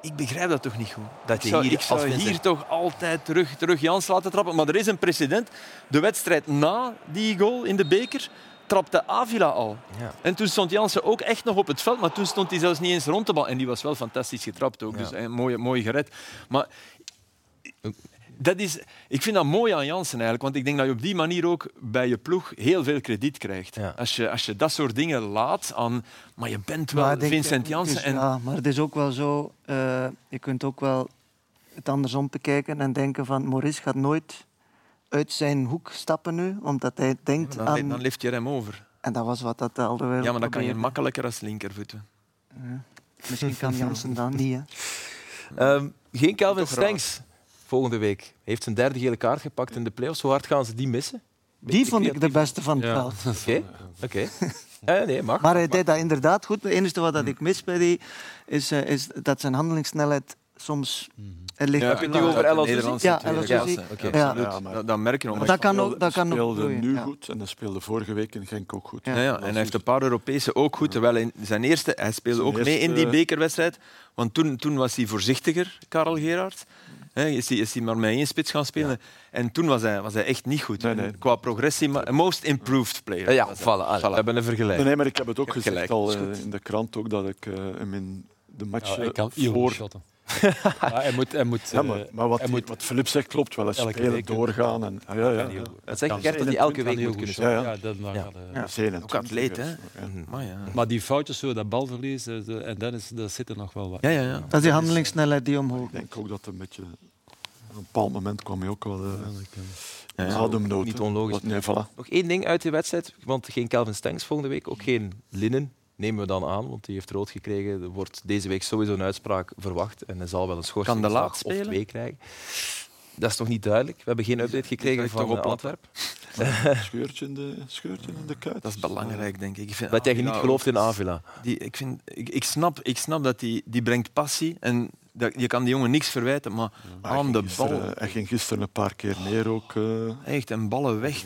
ik begrijp dat toch niet goed. Dat ik je zou, hier ik zou als hier toch altijd terug, terug Jans laten trappen. Maar er is een precedent. De wedstrijd na die goal in de beker trapte Avila al. Ja. En toen stond Jansen ook echt nog op het veld, maar toen stond hij zelfs niet eens rond de bal. En die was wel fantastisch getrapt ook, dus Ja. eh, mooi, mooi gered. Maar dat is, ik vind dat mooi aan Jansen eigenlijk, want ik denk dat je op die manier ook bij je ploeg heel veel krediet krijgt. Ja. Als, je, als je dat soort dingen laat aan... Maar je bent wel Vincent Jansen. dus en, Ja, maar het is ook wel zo... eh, je kunt ook wel het andersom bekijken en denken van... Maurice gaat nooit uit zijn hoek stappen nu, omdat hij denkt dan, aan... dan lift je hem over. En dat was wat dat de Alderweireld Ja, maar dat kan je makkelijker als linkervoeten. Misschien kan Jansen dan niet. Hè. *laughs* Ehm, geen Calvin Stengs volgende week. Heeft zijn derde gele kaart gepakt in de playoffs. Hoe hard gaan ze die missen? Die vond ik de beste van het veld. *laughs* Oké, oké. *laughs* Eh, nee, mag. Maar hij deed dat inderdaad goed. Het enige wat dat ik mis bij die is, eh, is dat zijn handelingssnelheid soms... Er ligt Ja, heb je het nu over El Ja, El Azizi. klasse. Oké, Ja. Absoluut. Ja, maar- dat, merk je nog. Dat kan ook, dat kan ook speelde groeien, nu ja. goed en dat speelde vorige week in Genk ook goed. Ja. Ja, ja. En hij heeft een paar Europese ook goed. Terwijl in zijn eerste, hij speelde Zijn ook mee in die bekerwedstrijd. Want toen, toen was hij voorzichtiger, Karel Gerard. He, is, hij, is hij maar met één spits gaan spelen. En toen was hij, was hij echt niet goed. Nee, nee. Qua progressie, maar most improved player. Ja, voilà. We hebben een vergelijking. Nee, maar ik heb het ook heb gezegd gelijk, al eh, in de krant ook dat ik eh, hem in de match Ja, ik kan voor... *laughs* ja, hij moet, hij moet, Ja, maar, eh, maar wat, hij moet wat Filip zegt klopt wel. Hij spelen week- doorgaan. En, ja, ja. Dat zegt Gert dat hij elke week moet kunnen shotten. ja. Ja, dat mag Ja. eh. Ja. Hij is 21, Ook atleet, hè? Ja. Maar ja. Maar die foutjes, zo, dat balverlies, eh, en dan is, dat zit er nog wel wat. Ja, ja, ja. Dat is die handelingssnelheid die omhoog Ik denk ook dat een beetje... Op een bepaald moment kwam hij ook wel uh, Ja, ademnood. niet onlogisch. Nee, voilà. Nog één ding uit die wedstrijd, want geen Calvin Stengs volgende week, ook geen Linnen. Nemen we dan aan, want die heeft rood gekregen. Er wordt deze week sowieso een uitspraak verwacht en hij zal wel een schorsing Kan de of twee krijgen. Dat is toch niet duidelijk? We hebben geen update gekregen van toch op eh, plat, Antwerpen. *laughs* Scheurtje in de, scheurtje in de kuit. Dat is belangrijk, denk ik. ik vind Dat jij niet gelooft in Avila. Die, ik, vind, ik, ik, snap, ik snap dat die, die brengt passie en dat, je kan die jongen niks verwijten, maar aan de ging gisteren- bal, Hij ging gisteren een paar keer neer ook. eh echt en ballen weg.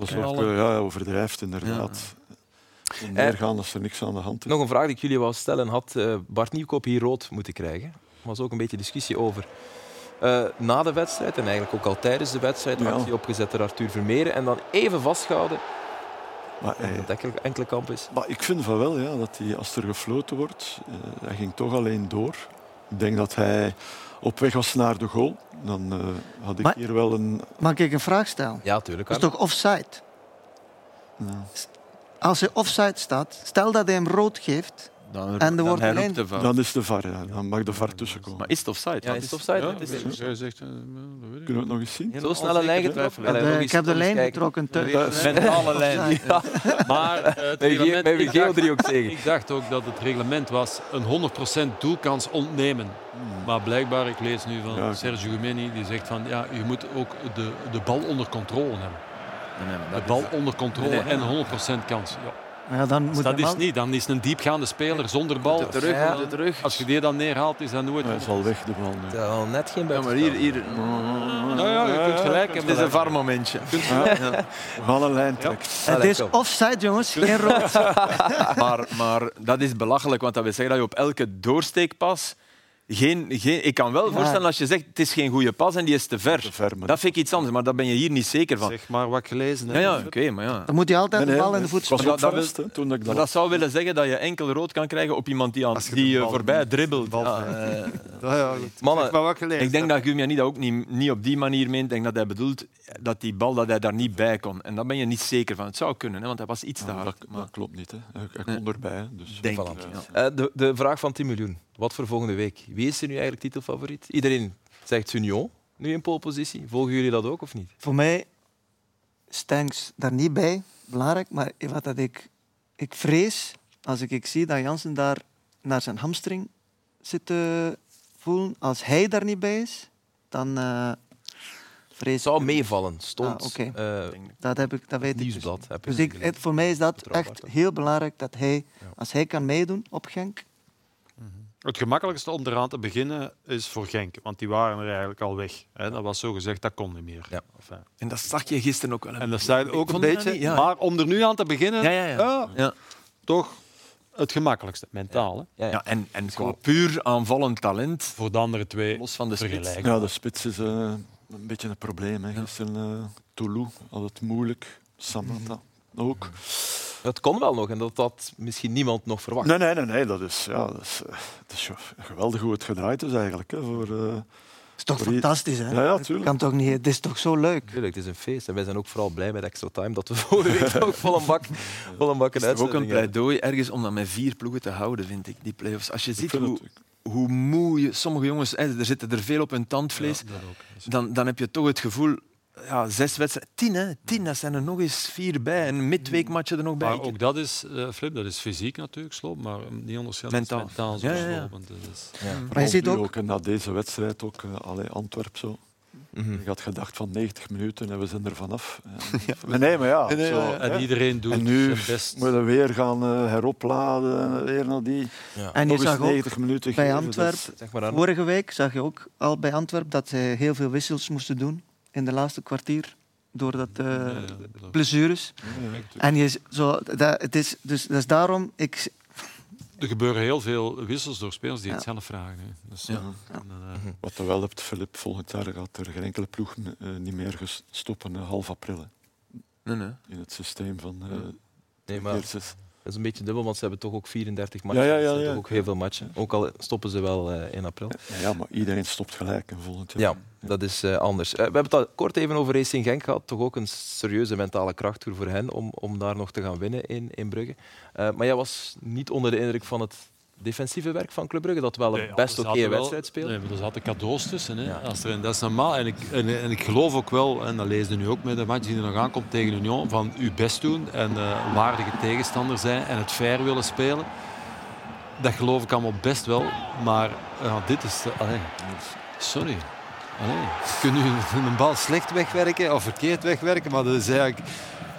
eh, ja, overdrijft inderdaad. Neergaan als er niks aan de hand is. Nog een vraag die ik jullie wou stellen. Had eh, Bart Nieuwkoop hier rood moeten krijgen? Er was ook een beetje discussie over. Eh, na de wedstrijd en eigenlijk ook al tijdens de wedstrijd, Ja. actie opgezet door Arthur Vermeeren en dan even vastgehouden Maar dat hij, enkele, enkele kamp is. Maar ik vind van wel, ja, dat hij, als er gefloten wordt, eh, hij ging toch alleen door. Ik denk dat hij op weg was naar de goal. Dan eh, had ik Maar- hier wel een... Mag ik een vraag stellen? Ja, tuurlijk. Dat is toch offside? Ja. Als hij offside staat, stel dat hij hem rood geeft, Dan, En er dan wordt roept de fout. Dan is de VAR, ja. dan mag de VAR tussenkomen. Maar is het offside? Ja, is het offside? Ja, Het is- dus jij zegt, eh, dat weet ik. Kunnen we het nog eens zien? Zo snel een lijn getrokken? Eh, ik heb de lijn getrokken. Mentale lijn. *laughs* Ja, Maar eh, het reglement- ik dacht-. Ik dacht ook dat het reglement was een 100% doelkans ontnemen. Maar blijkbaar, ik lees nu van Ja. Sergio Gumeni, die zegt van ja, je moet ook de, de bal onder controle hebben. Nee, nee, maar De dat bal is- onder controle Nee. en 100% kans. Ja. Ja, dan moet Dus dat is wel- niet. Dan is een diepgaande speler zonder bal. Terug, Ja. terug. Als je die dan neerhaalt, is dat nooit. Hij is al weg, de bal nu. Ja, al net geen Ja, maar hier, hier. Nou ja, je kunt gelijk hebben. Is een VAR-momentje. We gaan een lijn. Het is offside, jongens. Geen rood. *laughs* maar, maar dat is belachelijk, want dat wil zeggen dat je op elke doorsteekpas... Geen, geen, ik kan wel voorstellen als je zegt het is geen goede pas en die is te ver. Te ver, maar- Dat vind ik iets anders, maar daar ben je hier niet zeker van. Zeg maar wat gelezen. Ja, hè. ja oké, maar ja. Dan moet hij altijd Nee, de bal in de voet ook dat wil- verrast hè, toen ik dat Maar dat zou willen zeggen dat je enkel rood kan krijgen op iemand die, aan, je die je bal- voorbij dribbelt. Ja, eh, *laughs* Ja, ja, goed. Mannen, Zeg maar wat gelezen. ik denk dat Gumjani dat ook niet, niet op die manier meent. Ik denk dat hij bedoelt dat die bal dat hij daar niet bij kon. En daar ben je niet zeker van. Het zou kunnen, hè, want hij was iets te Ja, hard. dat, Maar dat klopt niet. Hè. Hij, hij kon erbij. Dus. denk Voilà. Eh, de, de vraag van 10 miljoen. Wat voor volgende week? Wie is er nu eigenlijk titelfavoriet? Iedereen zegt Union, nu in polepositie. Volgen jullie dat ook of niet? Voor mij, Stanks daar niet bij. Belangrijk. Maar wat dat ik, ik vrees, als ik, ik zie dat Jansen daar naar zijn hamstring zit te voelen. Als hij daar niet bij is, dan eh vrees Het zou ik... meevallen. Stond Ah, eh, Dat, heb ik, dat weet ik dus. Heb Dus ik, voor mij is dat echt heel belangrijk dat hij, als hij kan meedoen op Genk, Het gemakkelijkste om eraan te beginnen is voor Genk, want die waren er eigenlijk al weg. Hè. Dat was zo gezegd, dat kon niet meer. Ja. Enfin. En dat zag je gisteren ook wel. En dat zei ook een beetje. niet, ja. Maar om er nu aan te beginnen, Ja, ja, ja. ja. toch het gemakkelijkste, mentaal. Hè. Ja, ja. Ja, en, en qua puur aanvallend talent, Voor de andere twee los van de spits. Ja, de spits is eh, een beetje een probleem. Hè. Gisteren uh, Toulouse had het moeilijk. Samantha ook. Het kon wel nog en dat had misschien niemand nog verwacht. Nee, nee, nee, nee. Dat is, ja, dat is, eh, het is geweldig hoe het gedraaid is eigenlijk. Hè, voor, uh, is toch Voor fantastisch, hè? Ja, ja, Dat tuurlijk. kan toch niet, het is toch zo leuk? Tuurlijk, het is een feest. En wij zijn ook vooral blij met extra time dat we *laughs* volgende week ook vol een bak, vol een bak een is ook een pleidooi ergens om dat met vier ploegen te houden, vind ik, die play-offs. Als je ziet hoe, het- hoe moe je... Sommige jongens, hè, er zitten er veel op hun tandvlees. Ja, dat. Dan, dan heb je toch het gevoel... ja, zes wedstrijden. Tien, hè? Tien, dat zijn er nog eens vier bij. En midweekmatchen er nog bij. Maar ook dat is, eh, Flip, dat is fysiek natuurlijk sloop, maar niet onderschatten is Mentaal. mentaal zo Ja, ja, ja. Dat is- Maar je ziet ook- en na deze wedstrijd ook, uh, allee, Antwerp zo. Mhm. Je had gedacht van 90 minuten en we zijn er vanaf. *laughs* Ja. Nee, maar ja. Nee, zo, ja. En hè. iedereen doet En nu zijn best. moeten we weer gaan eh, heropladen, weer naar die. Ja. En je zag ook 90 minuten bij geven, Antwerp, Zeg maar vorige week zag je ook al bij Antwerp dat ze heel veel wissels moesten doen in de laatste kwartier. Ja, ja, dat- blessures. En je, zo, dat, het is, dus dat is daarom... Ik, Er gebeuren heel veel wissels door spelers die het Ja. zelf vragen. hè. Dus, Ja. ja. en, eh, Wat je wel hebt, Filip, volgend jaar gaat er geen enkele ploeg eh, niet meer stoppen eh, half april hè, Nee, nee. in het systeem van eh Nee, maar is een beetje dubbel, want ze hebben toch ook 34 matchen. Ja, ja, toch ook heel veel matchen. Ook al stoppen ze wel eh, in april. Ja, maar iedereen stopt gelijk en volgend jaar. Ja, dat is eh, anders. Eh, we hebben het al kort even over Racing Genk gehad. Toch ook een serieuze mentale krachttoer voor hen om, om daar nog te gaan winnen in, in Brugge. Maar jij was niet onder de indruk van het defensieve werk van Club Brugge, dat wel een Nee, best oké wedstrijd speelde. Nee, maar er zaten cadeaus tussen. Hè. Ja. Als er, dat is normaal. En ik, en, en ik geloof ook wel, en dat lees je nu ook met de match die er nog aankomt tegen Union, van uw best doen en eh, waardige tegenstander zijn en het fair willen spelen. Dat geloof ik allemaal best wel. Maar ja, dit is... de- allee, sorry. Allee, je kunt nu een bal slecht wegwerken of verkeerd wegwerken, maar dat is eigenlijk...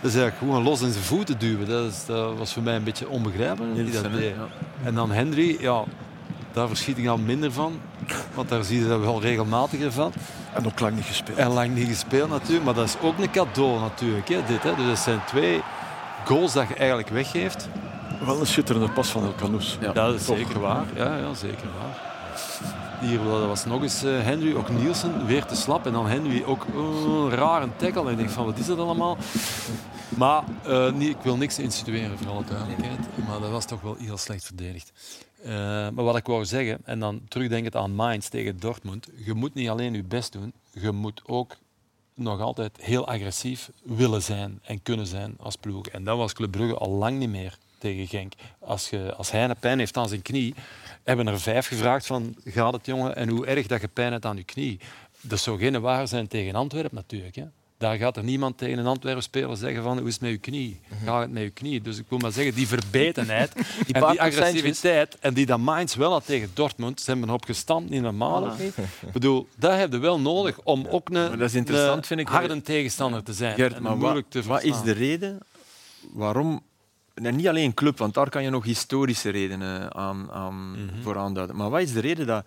Dat is eigenlijk gewoon los in zijn voeten duwen. Dat, is, dat was voor mij een beetje onbegrijpelijk. dat deed. En dan Henry, ja, daar verschiet ik al minder van. Want daar zie je dat wel regelmatiger van. En ook lang niet gespeeld. En lang niet gespeeld natuurlijk. Maar dat is ook een cadeau natuurlijk. Hè, dit, hè. Dus dat zijn twee goals dat je eigenlijk weggeeft. Wel een schitterende pas van El Canoes. Ja. dat is zeker waar. Ja, ja, zeker waar. Hier dat was nog eens eh, Henry, ook Nielsen, weer te slap. En dan Henry ook oh, een rare tackle. En ik denk van, wat is dat allemaal? Maar eh, niet, ik wil niks institueren, voor alle duidelijkheid. Maar dat was toch wel heel slecht verdedigd. Eh, maar wat ik wou zeggen, en dan terugdenkend aan Mainz tegen Dortmund. Je moet niet alleen je best doen, je moet ook nog altijd heel agressief willen zijn en kunnen zijn als ploeg. En dat was Club Brugge al lang niet meer tegen Genk. Als, je, als hij een pijn heeft aan zijn knie, hebben er vijf gevraagd van gaat het jongen en hoe erg dat je pijn hebt aan je knie. Dat zou geen waar zijn tegen Antwerpen natuurlijk. Hè. Daar gaat er niemand tegen een Antwerpen speler zeggen van hoe is het met je knie? Gaat het met je knie? Dus ik wil maar zeggen, die verbetenheid *laughs* en die agressiviteit en die dat Mainz wel had tegen Dortmund, ze hebben erop gestampt, niet normaal? Ik bedoel, dat heb je wel nodig om ook een, harde tegenstander te zijn. Gert, maar wat, moeilijk te wat is de reden waarom... En niet alleen club, want daar kan je nog historische redenen aan, aan Mhm. voor aanduiden. Maar wat is de reden dat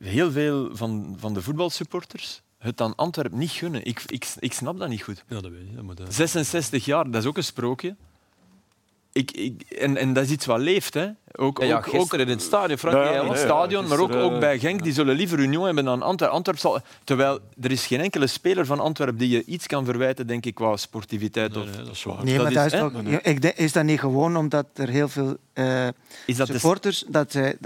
heel veel van, van de voetbalsupporters het aan Antwerpen niet gunnen? Ik, ik, ik snap dat niet goed. Ja, dat weet ik. Dat moet, eh, 66 jaar, dat is ook een sprookje. Ik, ik, en, en dat is iets wat leeft. Hè. Ook, Ja, ja, ook, in het stadion, Frank. Ja, in stadion, maar ook, ook bij Genk. Die zullen liever Union hebben dan Antwerpen. Antwerp zal, terwijl er is geen enkele speler van Antwerpen die je iets kan verwijten, denk ik, qua sportiviteit. nee, Of, nee, dat is waar. nee, dat maar is- dat is, ik denk, is dat niet gewoon omdat er heel veel eh, is dat de, supporters... Dat zij,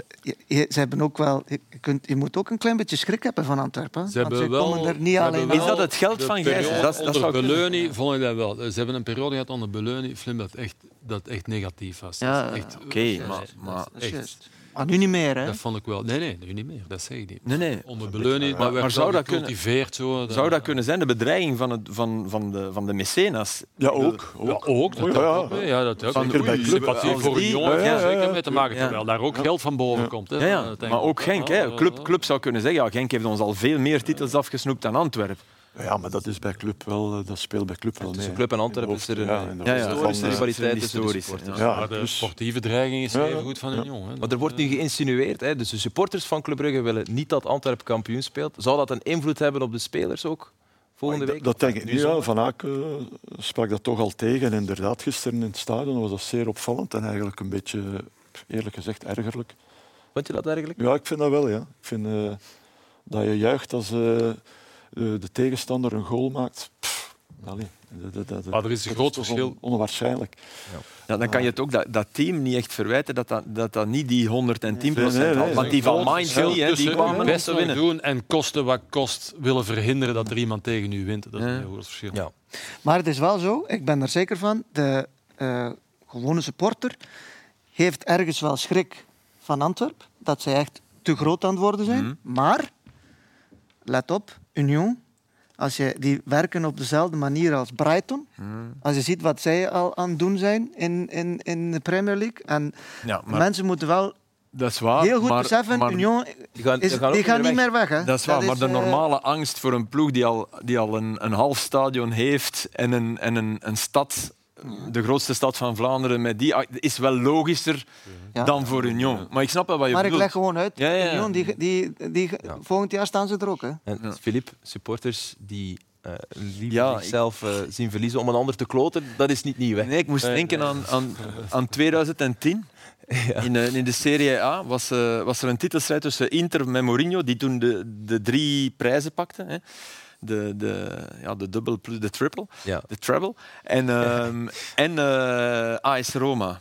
ze hebben ook wel, je, kunt, je moet ook een klein beetje schrik hebben van Antwerpen. Ze want hebben ze wel, komen er niet alleen Is dat het geld van Gijs? Dat- dat onder. Beleuni vond ik dat wel. Ze hebben een periode gehad onder Beleuni, Flim, dat echt, dat echt negatief was. Ja, is echt, Oké, maar, maar echt. Maar nu niet meer, hè? Dat vond ik wel. Nee, nee, nu niet meer. Dat zeg ik niet. nee, nee. Onder Beleuni, Maar- maar, zou dat kunnen- gecultiveerd Zo, Zou dat kunnen zijn, de bedreiging van, het, van, van, de, van de mecenas? Ja, ook. Ja, ook. ook. Dat ja. ook, ja, dat ook. Zeker bij sympathie voor een jongen ja, er zeker mee te maken, terwijl daar ook geld van boven komt. Hè, Ja. Maar ook Genk. Hè. Club, club zou kunnen zeggen, ja, Genk heeft ons al veel meer titels afgesnoept dan Antwerpen. Ja, maar dat is bij club wel, eh, dat speelt bij club wel mee. Tussen Club en Antwerpen is er een, Ja, eh, inderdaad. Ja, ja. historische Van, eh, rivaliteit tussen de supporters. ja. Ja, Maar de dus- sportieve dreiging is Ja, even goed van ja. Union. Hè. Maar er wordt nu geïnsinueerd, hè, dus de supporters van Club Brugge willen niet dat Antwerpen kampioen speelt. Zou dat een invloed hebben op de spelers ook volgende Dat- week? Dat denk ik. Ja. Van Aken eh, sprak dat toch al tegen. En inderdaad, gisteren in het stadion was dat zeer opvallend en eigenlijk een beetje, eerlijk gezegd, ergerlijk. Vond je dat eigenlijk? Ja, ik vind dat wel. Ja. Ik vind eh, dat je juicht als eh, de, de tegenstander een goal maakt. Pff, allee, dat, dat, dat, Maar er is een groot verschil. on- onwaarschijnlijk. Ja, dan kan je het ook dat, dat team niet echt verwijten dat dat, dat, dat niet die 110 Nee, nee. Want die van Mainz die tussen kwamen het beste te winnen. doen en kosten wat kost willen verhinderen dat er iemand tegen u wint. Dat is Ja. een heel groot verschil. Ja. Maar het is wel zo, ik ben er zeker van, de eh, gewone supporter heeft ergens wel schrik van Antwerp, dat zij echt te groot aan het worden zijn. Mhm. Maar, let op, Union, als je, die werken op dezelfde manier als Brighton. Hmm. Als je ziet wat zij al aan het doen zijn in, in, in de Premier League. En Ja, maar mensen moeten wel dat is waar. heel goed maar, beseffen, maar- Union Die gaan, is, die gaan ook die gaan weer niet meer weg. Hè. Dat is waar, maar de eh, normale angst voor een ploeg die al, die al een, een half stadion heeft en een, en een, een stad, de grootste stad van Vlaanderen, met die, is wel logischer Ja. dan voor Union. Maar ik snap wel wat je Maar ik bedoelt. leg gewoon uit, Ja, ja, ja. Union, die, die, die, Ja. volgend jaar staan ze er ook. Hè. En Filip, supporters die eh liever Ja, zichzelf eh, zien verliezen om een ander te kloten, dat is niet nieuw. Hè? Nee, ik moest denken aan, aan, aan 2010. In, de, in de Serie A was, eh, was er een titelstrijd tussen Inter en Mourinho, die toen de, de drie prijzen pakte. Hè. De, de, ja, de dubbel plus de triple, Ja. de treble. En, ehm, *laughs* en eh, AS Roma.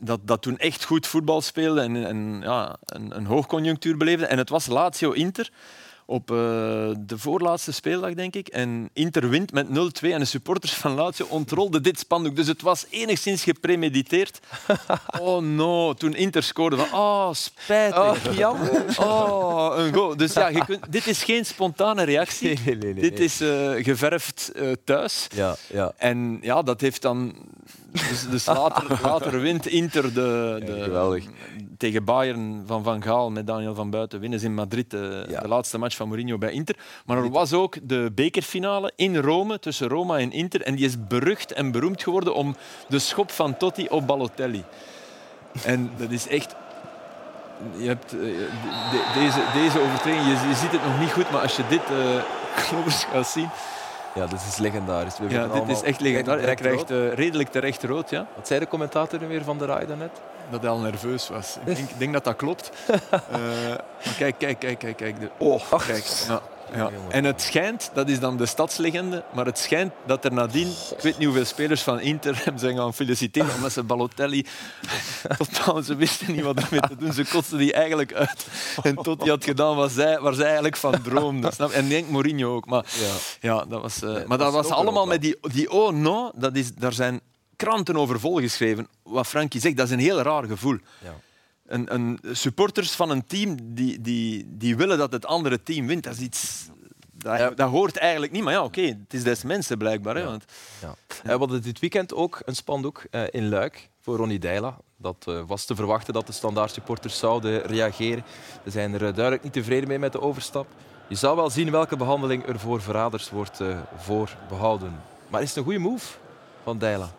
Dat, dat toen echt goed voetbal speelde en, en ja, een, een hoogconjunctuur beleefde. En het was Lazio-Inter op eh, de voorlaatste speeldag, denk ik. En Inter wint met 0-2 en de supporters van Lazio ontrolden dit spandoek. Dus het was enigszins gepremediteerd. *laughs* Oh no, toen Inter scoorde van... Oh, spijtig. Oh, jammer. Oh, een goal. Dus ja, je kunt, dit is geen spontane reactie. Nee, nee, nee, Dit is eh, geverfd eh, thuis. Ja, ja. En ja, dat heeft dan... Dus, dus later, later wint Inter de, de, Ja. Tegen Bayern van Van Gaal met Daniel van Buiten. Winnen ze in Madrid de, Ja. de laatste match van Mourinho bij Inter. Maar er was ook de bekerfinale in Rome tussen Roma en Inter. En die is berucht en beroemd geworden om de schop van Totti op Balotelli. En dat is echt... Je hebt, eh, de- deze, deze overtreding, je, je ziet het nog niet goed, maar als je dit eh *laughs* kloppers gaat zien... ja, dat is legendarisch. We Ja, dit is echt legendarisch. Hij krijgt eh, redelijk terecht rood, ja. Wat zei de commentator nu weer van de RAI daarnet? Dat hij al nerveus was. Ik denk, ik denk dat dat klopt. *laughs* Eh, maar kijk, kijk, kijk, kijk. kijk. De, oh, kijk. Ja, ja. En het schijnt, dat is dan de stadslegende, maar het schijnt dat er nadien, ik weet niet hoeveel spelers van Inter hem zijn gaan feliciteren, omdat ze Balotelli *laughs* totaal, ze wisten niet wat ermee te doen. Ze kotsten die eigenlijk uit. En tot hij had gedaan wat zij, waar zij eigenlijk van droomden. Snap? En denk Mourinho ook. Maar, Ja. ja, dat was, eh, maar dat was allemaal met die, die oh no, dat is, daar zijn kranten over volgeschreven. Wat Frankie zegt, dat is een heel raar gevoel. Ja. Een, een, supporters van een team die, die, die willen dat het andere team wint, dat is iets... Dat, dat hoort eigenlijk niet, maar ja, oké, het is des mensen blijkbaar. Hè, want, Ja. Eh, We hadden dit weekend ook een spandoek eh, in Luik voor Ronnie Deila. Dat eh, was te verwachten dat de standaard supporters zouden reageren. Ze zijn er duidelijk niet tevreden mee met de overstap. Je zou wel zien welke behandeling er voor verraders wordt eh, voorbehouden. Maar is het een goede move van Deila?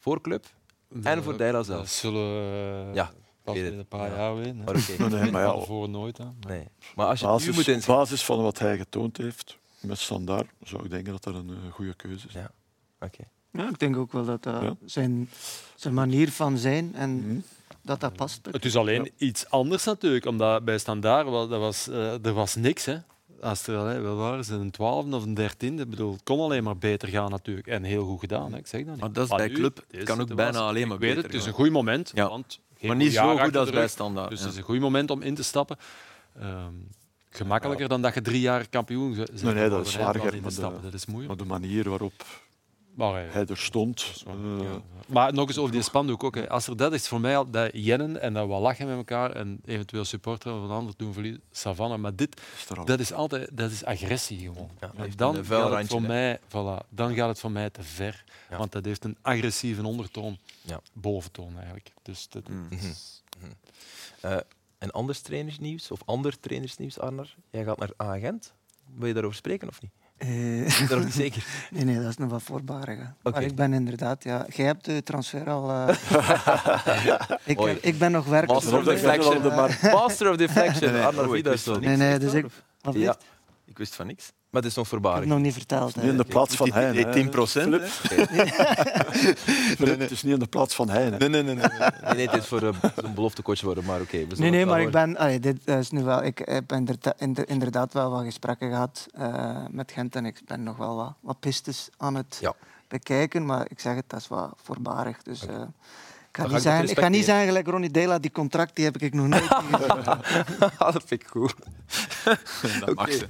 Voor club en voor Deila Dat zelf? zullen we Ja, een paar Ja. jaar weten. hè. Maar oké. *laughs* Nee, maar ja, voor nooit. Hè. Nee. Maar als je op het nu basis, moet basis van wat hij getoond heeft met standaard, zou ik denken dat dat een eh, goede keuze is. Ja. Oké. Ja, ik denk ook wel dat dat Ja. zijn, zijn manier van zijn en Mhm. dat dat past. Het is alleen iets anders natuurlijk, omdat bij Standaard was, dat was, eh, er was niks. Hè. Als er wel waren ze een twaalfde of een dertiende, ik bedoel, het kon alleen maar beter gaan natuurlijk. En heel goed gedaan, hè. ik zeg dat niet. maar dat is bij nu, club, het kan ook bijna alleen maar ik weet beter het, het is een goed moment, Ja. want geen Maar niet zo jaar goed achter als bij standaard. Dus ja. het is een goed moment om in te stappen. Ehm, gemakkelijker dan dat je drie jaar kampioen bent. Nee, nee, dat is maar te de- stappen. Dat is moeilijk. Maar de manier waarop Maar, eh, hij er stond, eh, Maar nog eens over die spandoek ook. Hè. Als er dat is voor mij al dat jennen en dat we lachen met elkaar en eventueel supporteren of een ander doen verliezen, savannah. Maar dit, dat is altijd dat is agressie gewoon. Ja, En heeft dan, gaat het voor mij, voilà, dan gaat het voor mij te ver. Ja. Want dat heeft een agressieve ondertoon, Ja. boventoon eigenlijk. Dus dat is- Eh, en anders trainersnieuws of ander trainersnieuws, Arnar? Jij gaat naar Agent. Wil je daarover spreken of niet? Eh, er nog niet *laughs* zeker. Nee, nee, dat is nog wat voorbarig. Oké. Maar ik ben inderdaad, ja, jij hebt de transfer al. eh, *laughs* ik, ik ben nog werkzaam. Master of Eh, deflection. eh, Master of deflection. Nee, nee. Dus ik. Wat Ja, Ik wist van niks. Maar het is nog Ik heb voorbarig. het nog niet verteld. niet in hè. de plaats van hij. Die 10 procent. *laughs* Het is niet in de plaats van hij. Nee, nee, nee. nee. Nee, nee, het is voor eh, een beloftecoach worden, maar oké. we zullen Nee, nee, maar ik ben. allee, dit is nu wel. Ik heb inderdaad, inder- inderdaad wel wat gesprekken gehad eh, met Gent en ik ben nog wel wat, wat pistes aan het Ja. bekijken, maar ik zeg het, dat is wat voorbarig. Dus, eh, ik ga, niet ik ga niet zeggen, gelijk Ronnie Dela, die contract die heb ik nog nooit. *laughs* Ah, dat vind ik goed. *laughs* Dat mag ze.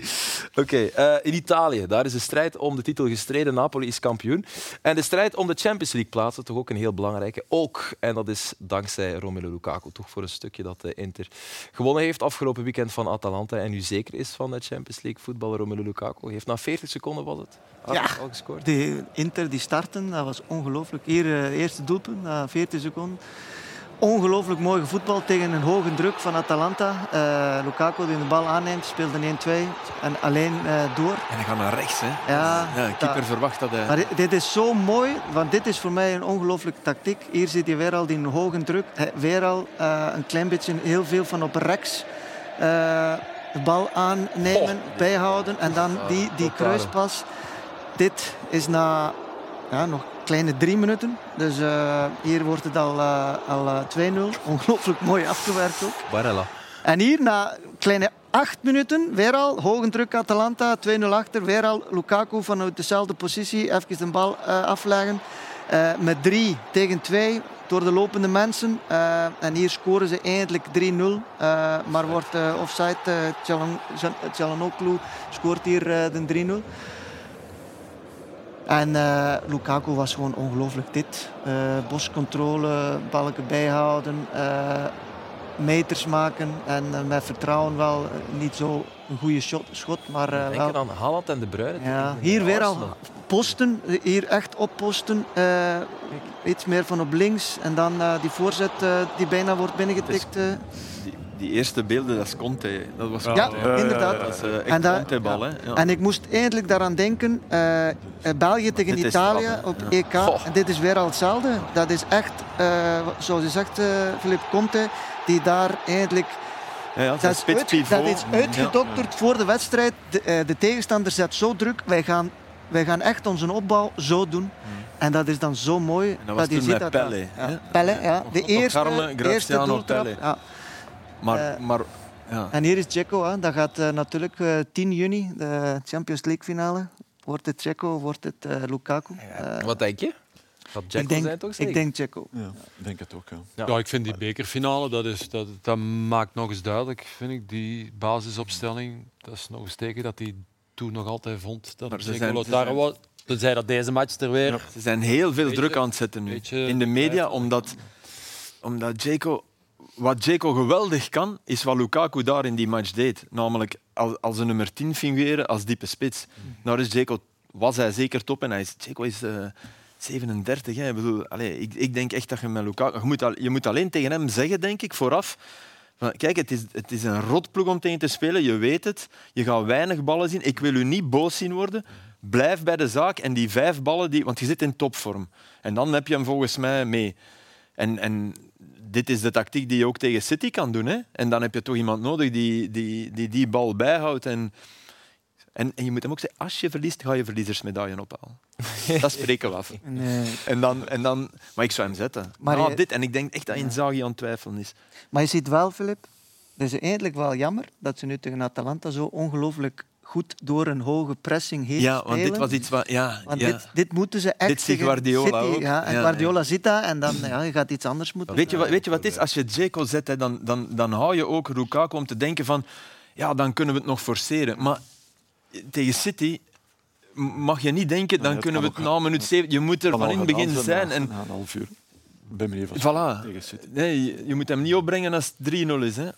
Oké, eh, in Italië, daar is de strijd om de titel gestreden. Napoli is kampioen. En de strijd om de Champions League plaatsen, toch ook een heel belangrijke. Ook, en dat is dankzij Romelu Lukaku, toch voor een stukje dat de Inter gewonnen heeft afgelopen weekend van Atalanta en nu zeker is van de Champions League voetbal. Romelu Lukaku heeft na 40 seconden was het al, Ja. al gescoord. Die Inter die starten, dat was ongelooflijk. Hier, eh, eerste doelpunt, na 14 seconden. Ongelooflijk mooi voetbal tegen een hoge druk van Atalanta. Eh, Lukaku die de bal aanneemt, speelt een 1-2 en alleen eh, door. En hij gaat naar rechts. Hè. Ja, ja, de keeper dat- verwacht dat hij... Maar dit- dit is zo mooi, want dit is voor mij een ongelooflijke tactiek. Hier zit hij weer al die hoge druk. Hij- Weer al eh, een klein beetje, heel veel van op rechts. eh, de bal aannemen, bijhouden en dan die, die kruispas. Dit is na ja, nog kleine drie minuten. Dus eh, hier wordt het al, eh, al eh, 2-0. Ongelooflijk mooi afgewerkt ook. Barella. En hier na kleine acht minuten, weer al hoge druk Atalanta, 2-0 achter. Weer al Lukaku vanuit dezelfde positie, even de bal eh, afleggen. Eh, met 3 tegen 2 door de lopende mensen. Eh, en hier scoren ze eindelijk 3-0. Eh, maar wordt eh, offside. eh Tjalanoglu scoort hier eh, de 3-0. En eh, Lukaku was gewoon ongelooflijk dit. Eh boscontrole, balken bijhouden, eh, meters maken. En met vertrouwen wel niet zo een goede shot, schot, maar eh, Denk wel... aan Haaland en De Bruyne. Ja, hier weer al posten, hier echt opposten. eh iets meer van op links. En dan die voorzet die bijna wordt binnengetikt. Die, die eerste beelden, dat is Conte. Dat was Ja, Conte. inderdaad. Dat is eh, En. Ja. En ik moest eindelijk daaraan denken, eh, eh, België tegen Dit Italië straf, op Ja. EK. Goh. En dit is weer al hetzelfde. Dat is echt, zoals je zegt, Philippe Conte, die daar eindelijk... Dat is, uit- spitspivot. dat is uitgedokterd voor de wedstrijd. De, de tegenstander zet zo druk. Wij gaan, wij gaan echt onze opbouw zo doen. En dat is dan zo mooi. dat was je ziet dat Pelle, Ja, hè? Pelle, ja. De eerste, eerste doeltrap. Maar, Eh, maar ja. En hier is Checo. Hè. Dat gaat eh, natuurlijk eh, 10 juni, de Champions League finale. Wordt het Checo, wordt het eh, Lukaku? Eh, Wat denk je? Dat ik denk, zijn toch ik denk Checo. Ja, ik denk het ook. Ja. Ja. Ja, ik vind die bekerfinale, dat, is, dat, dat maakt nog eens duidelijk, vind ik, die basisopstelling. Dat is nog eens teken dat hij toen nog altijd vond dat Maar ze zijn- ze zijn- was. Tenzij dat deze match er weer... Ze zijn heel veel Beetje- druk aan het zetten nu beetje in de media, omdat, omdat Jaco, wat Jaco geweldig kan, is wat Lukaku daar in die match deed. Namelijk als, als een nummer 10 fungeren als diepe spits. Daar is Jaco, was hij zeker top en hij is, Jaco is eh, 37. Hè. Ik, bedoel, allee, ik, ik denk echt dat je met Lukaku... Je moet, je moet alleen tegen hem zeggen, denk ik, vooraf... van, Kijk, het is, het is een rotploeg om tegen te spelen. Je weet het. Je gaat weinig ballen zien. Ik wil u niet boos zien worden. Blijf bij de zaak. En die vijf ballen, die, want je zit in topvorm. En dan heb je hem volgens mij mee. En, en dit is de tactiek die je ook tegen City kan doen. Hè? En dan heb je toch iemand nodig die die, die, die bal bijhoudt. En, en, en je moet hem ook zeggen, als je verliest, ga je verliezersmedaille ophalen. *laughs* Dat spreken we af. Nee. En dan, en dan, maar ik zou hem zetten. Maar je- dit, en ik denk echt dat Inzaghi aan het twijfelen is. Maar je ziet wel, Filip, het is eigenlijk wel jammer dat ze nu tegen Atalanta zo ongelooflijk goed door een hoge pressing heen Ja, want dit spelen. was iets wat... Ja, Want ja. dit, dit moeten ze echt Dit ziet tegen Guardiola City, ook. Ja, en Ja, Guardiola zit daar en dan ja, je gaat iets anders moeten Weet je, wat, weet je wat het is? Als je Dzeko zet, hè, dan, dan, dan hou je ook Lukaku om te denken van... Ja, dan kunnen we het nog forceren. Maar tegen City mag je niet denken, dan kunnen we het na minuut zeven... Je moet er van in het begin zijn. na- En, na een half uur. Manier van voilà. tegen City. Nee, je- je moet hem niet opbrengen als het 3-0 is. Hè.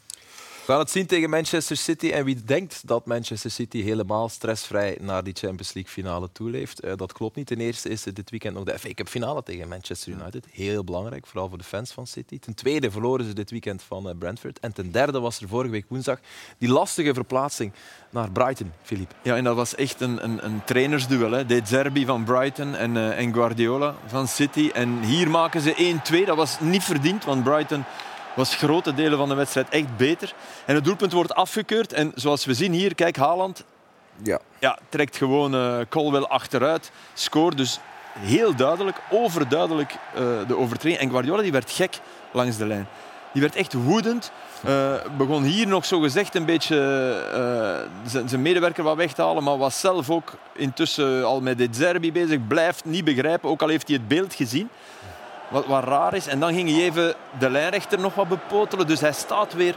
We gaan het zien tegen Manchester City. En wie denkt dat Manchester City helemaal stressvrij naar die Champions League finale toeleeft, eh, dat klopt niet. Ten eerste is dit weekend nog de FA Cup finale tegen Manchester United. Heel belangrijk, vooral voor de fans van City. Ten tweede verloren ze dit weekend van eh, Brentford. En ten derde was er vorige week woensdag die lastige verplaatsing naar Brighton, Philippe. Ja, en dat was echt een, een, een trainersduel. Hè. De Zerbi van Brighton en, eh, en Guardiola van City. En hier maken ze 1-2. Dat was niet verdiend, want Brighton was grote delen van de wedstrijd echt beter. En het doelpunt wordt afgekeurd. En zoals we zien hier, kijk, Haaland Ja. ja, trekt gewoon eh Colwell achteruit. Scoort dus heel duidelijk, overduidelijk eh, de overtreding. En Guardiola die werd gek langs de lijn. Die werd echt woedend. Eh, begon hier nog zo gezegd een beetje zijn- zijn medewerker wat weg te halen, maar was zelf ook intussen al met dit Zerbi bezig. Blijft niet begrijpen, ook al heeft hij het beeld gezien. Wat, wat raar is. En dan ging hij even de lijnrechter nog wat bepotelen. Dus hij staat weer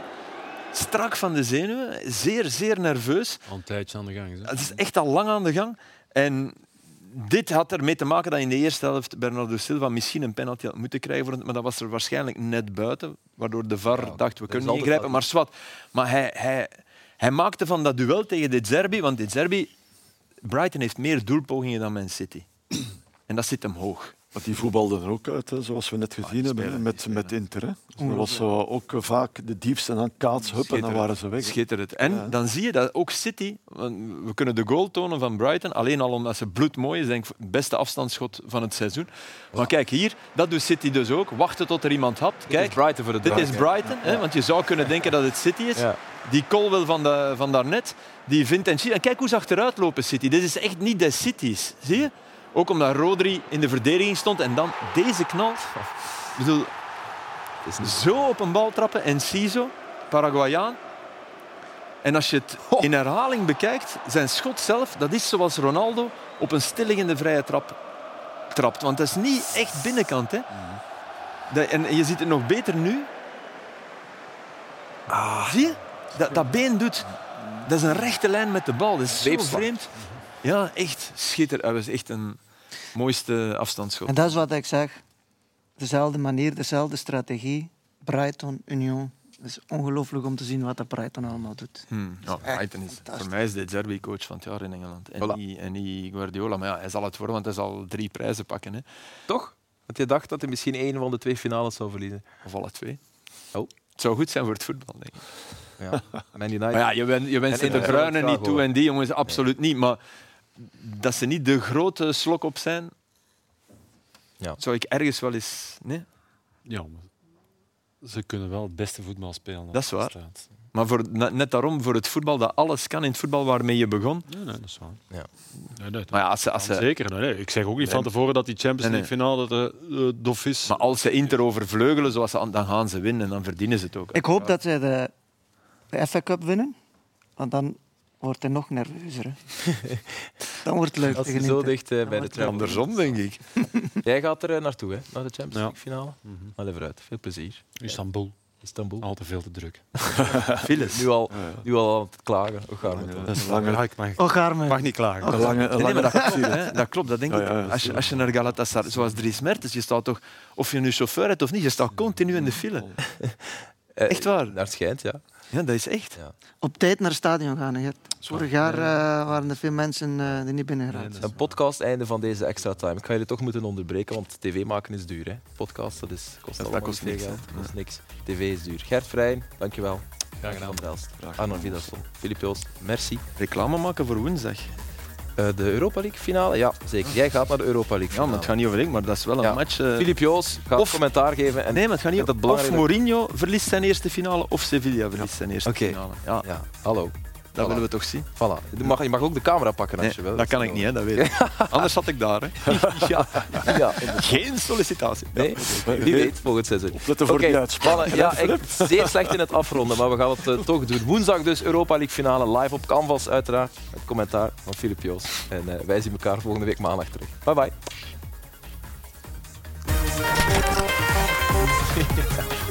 strak van de zenuwen, zeer, zeer nerveus. Al een tijdje aan de gang. Het is echt al lang aan de gang. En dit had ermee te maken dat in de eerste helft Bernardo Silva misschien een penalty had moeten krijgen, voor het- maar dat was er waarschijnlijk net buiten, waardoor de VAR dacht, we kunnen niet ingrijpen. Maar zwart. Maar hij, hij, hij maakte van dat duel tegen De Zerbi, want De Zerbi, Brighton heeft meer doelpogingen dan Man City. En dat zit hem hoog. Maar die voetbalden er ook uit, hè, zoals we net gezien hebben, met, met Inter. Hè. Dus dat was zo ook eh, vaak de diepste aan kaats, hup, en dan waren ze weg. Schitterend. En dan zie je dat ook City, we kunnen de goal tonen van Brighton, alleen al omdat ze bloedmooi is, denk ik het beste afstandsschot van het seizoen. Maar kijk hier, dat doet City dus ook. Wachten tot er iemand had. Kijk, Brighton voor de dit is. Brighton, hè, want je zou kunnen denken dat het City is. Ja. Die Colwell van, de, van daarnet, die vindt en En kijk hoe ze achteruit lopen, City. Dit is echt niet de City's. Zie je? Ook omdat Rodri in de verdediging stond en dan deze knal. Ik bedoel, zo op een bal trappen en Ciso, Paraguayaan. En als je het in herhaling bekijkt, zijn schot zelf, dat is zoals Ronaldo op een stilliggende vrije trap trapt. Want dat is niet echt binnenkant. Hè? En je ziet het nog beter nu. Zie je? Dat, dat been doet... Dat is een rechte lijn met de bal. Dat is zo vreemd. Ja, echt schitterend. Dat was echt een mooiste afstandsschot. En dat is wat ik zeg. Dezelfde manier, dezelfde strategie. Brighton, Union. Het is ongelooflijk om te zien wat dat Brighton allemaal doet. Hmm, ja, Brighton is, voor mij is de Zerbi coach van het jaar in Engeland. En, Voilà. niet, en niet Guardiola. Maar ja, hij zal het worden, want hij zal drie prijzen pakken. Hè. Toch? Want je dacht dat hij misschien één van de twee finales zou verliezen. Of alle twee. Oh. Het zou goed zijn voor het voetbal, denk ik. Ja. Man United. Maar ja, je, wen, je wenst En de in de Bruyne graag niet toe hoor. en die jongens absoluut niet. Maar dat ze niet de grote slok op zijn, Ja. zou ik ergens wel eens... Nee? Ja, maar ze kunnen wel het beste voetbal spelen. Dat is waar. Maar voor, ne- net daarom, voor het voetbal, dat alles kan in het voetbal waarmee je begon. Nee, nee, dat is waar. Ja. Nee, nee, Maar ja, als ze, als ze, Zeker. Nee. Ik zeg ook niet van tevoren dat die Champions Nee, League finale de, de dof is. maar als ze Inter overvleugelen, zoals ze, dan gaan ze winnen en dan verdienen ze het ook. Ik hoop dat zij de, de FA Cup winnen. Want dan wordt hij nog nerveuzer. Hè. *laughs* dan wordt het leuk Als je zo dicht eh, bij de trap. Andersom, denk ik. *laughs* Jij gaat er eh, naartoe, hè? naar de Champions Ja. League finale. Allee, vooruit. Veel plezier. Istanbul. Istanbul. Al te veel te druk. *laughs* Files. Nu al, nu al aan het klagen. Gaat het? Dat is een lange, Ja, ik mag, Oh, Garme. mag niet klagen. een lange, een nee, lange dat klopt, hè. dat klopt. Dat denk Ja, ik. ja, als, je, als je naar Galatasaray, zoals Dries Mertens, je staat toch, of je nu chauffeur hebt of niet, je staat continu in de file. Eh, Echt waar? Naar het schijnt, ja. Ja, dat is echt. Op tijd naar het stadion gaan. Gert. Vorig jaar eh, waren er veel mensen eh, die niet binnen geraakt. Een podcast einde van deze extra time. Ik ga jullie toch moeten onderbreken, want tv maken is duur. Hè? Podcast, dat is, kost dat kost veel niks, geld. Dat is niks. TV is duur. Gert Vrijen, dankjewel. Graag gedaan. Van Delst. Arno. Vidasson. Filip Joost, merci. Reclame maken voor woensdag. Eh, de Europa League finale? Ja, zeker. Jij gaat naar de Europa League Ja, maar het gaat niet over ik, maar dat is wel een Ja. match. eh, Filip Joos gaat Of- commentaar geven. En nee, maar het gaat niet dat om. Of Mourinho verliest zijn eerste finale, of Sevilla verliest zijn eerste finale. Ja, Ja, hallo. Dat Voilà. willen we toch zien. Voilà. Je mag, je mag ook de camera pakken als Nee, je wil. dat kan ik niet, hè, dat weet ik. *laughs* Anders zat ik daar. Hè. *laughs* ja, ja. Geen sollicitatie. Nee, wie weet volgend seizoen. Opletten voor Oké, die uitspraak. ja, ik, zeer slecht in het afronden, maar we gaan het eh, toch doen. Woensdag dus Europa League finale, live op Canvas uiteraard. Met commentaar van Filip Joos. En eh, wij zien elkaar volgende week maandag terug. Bye bye. *laughs*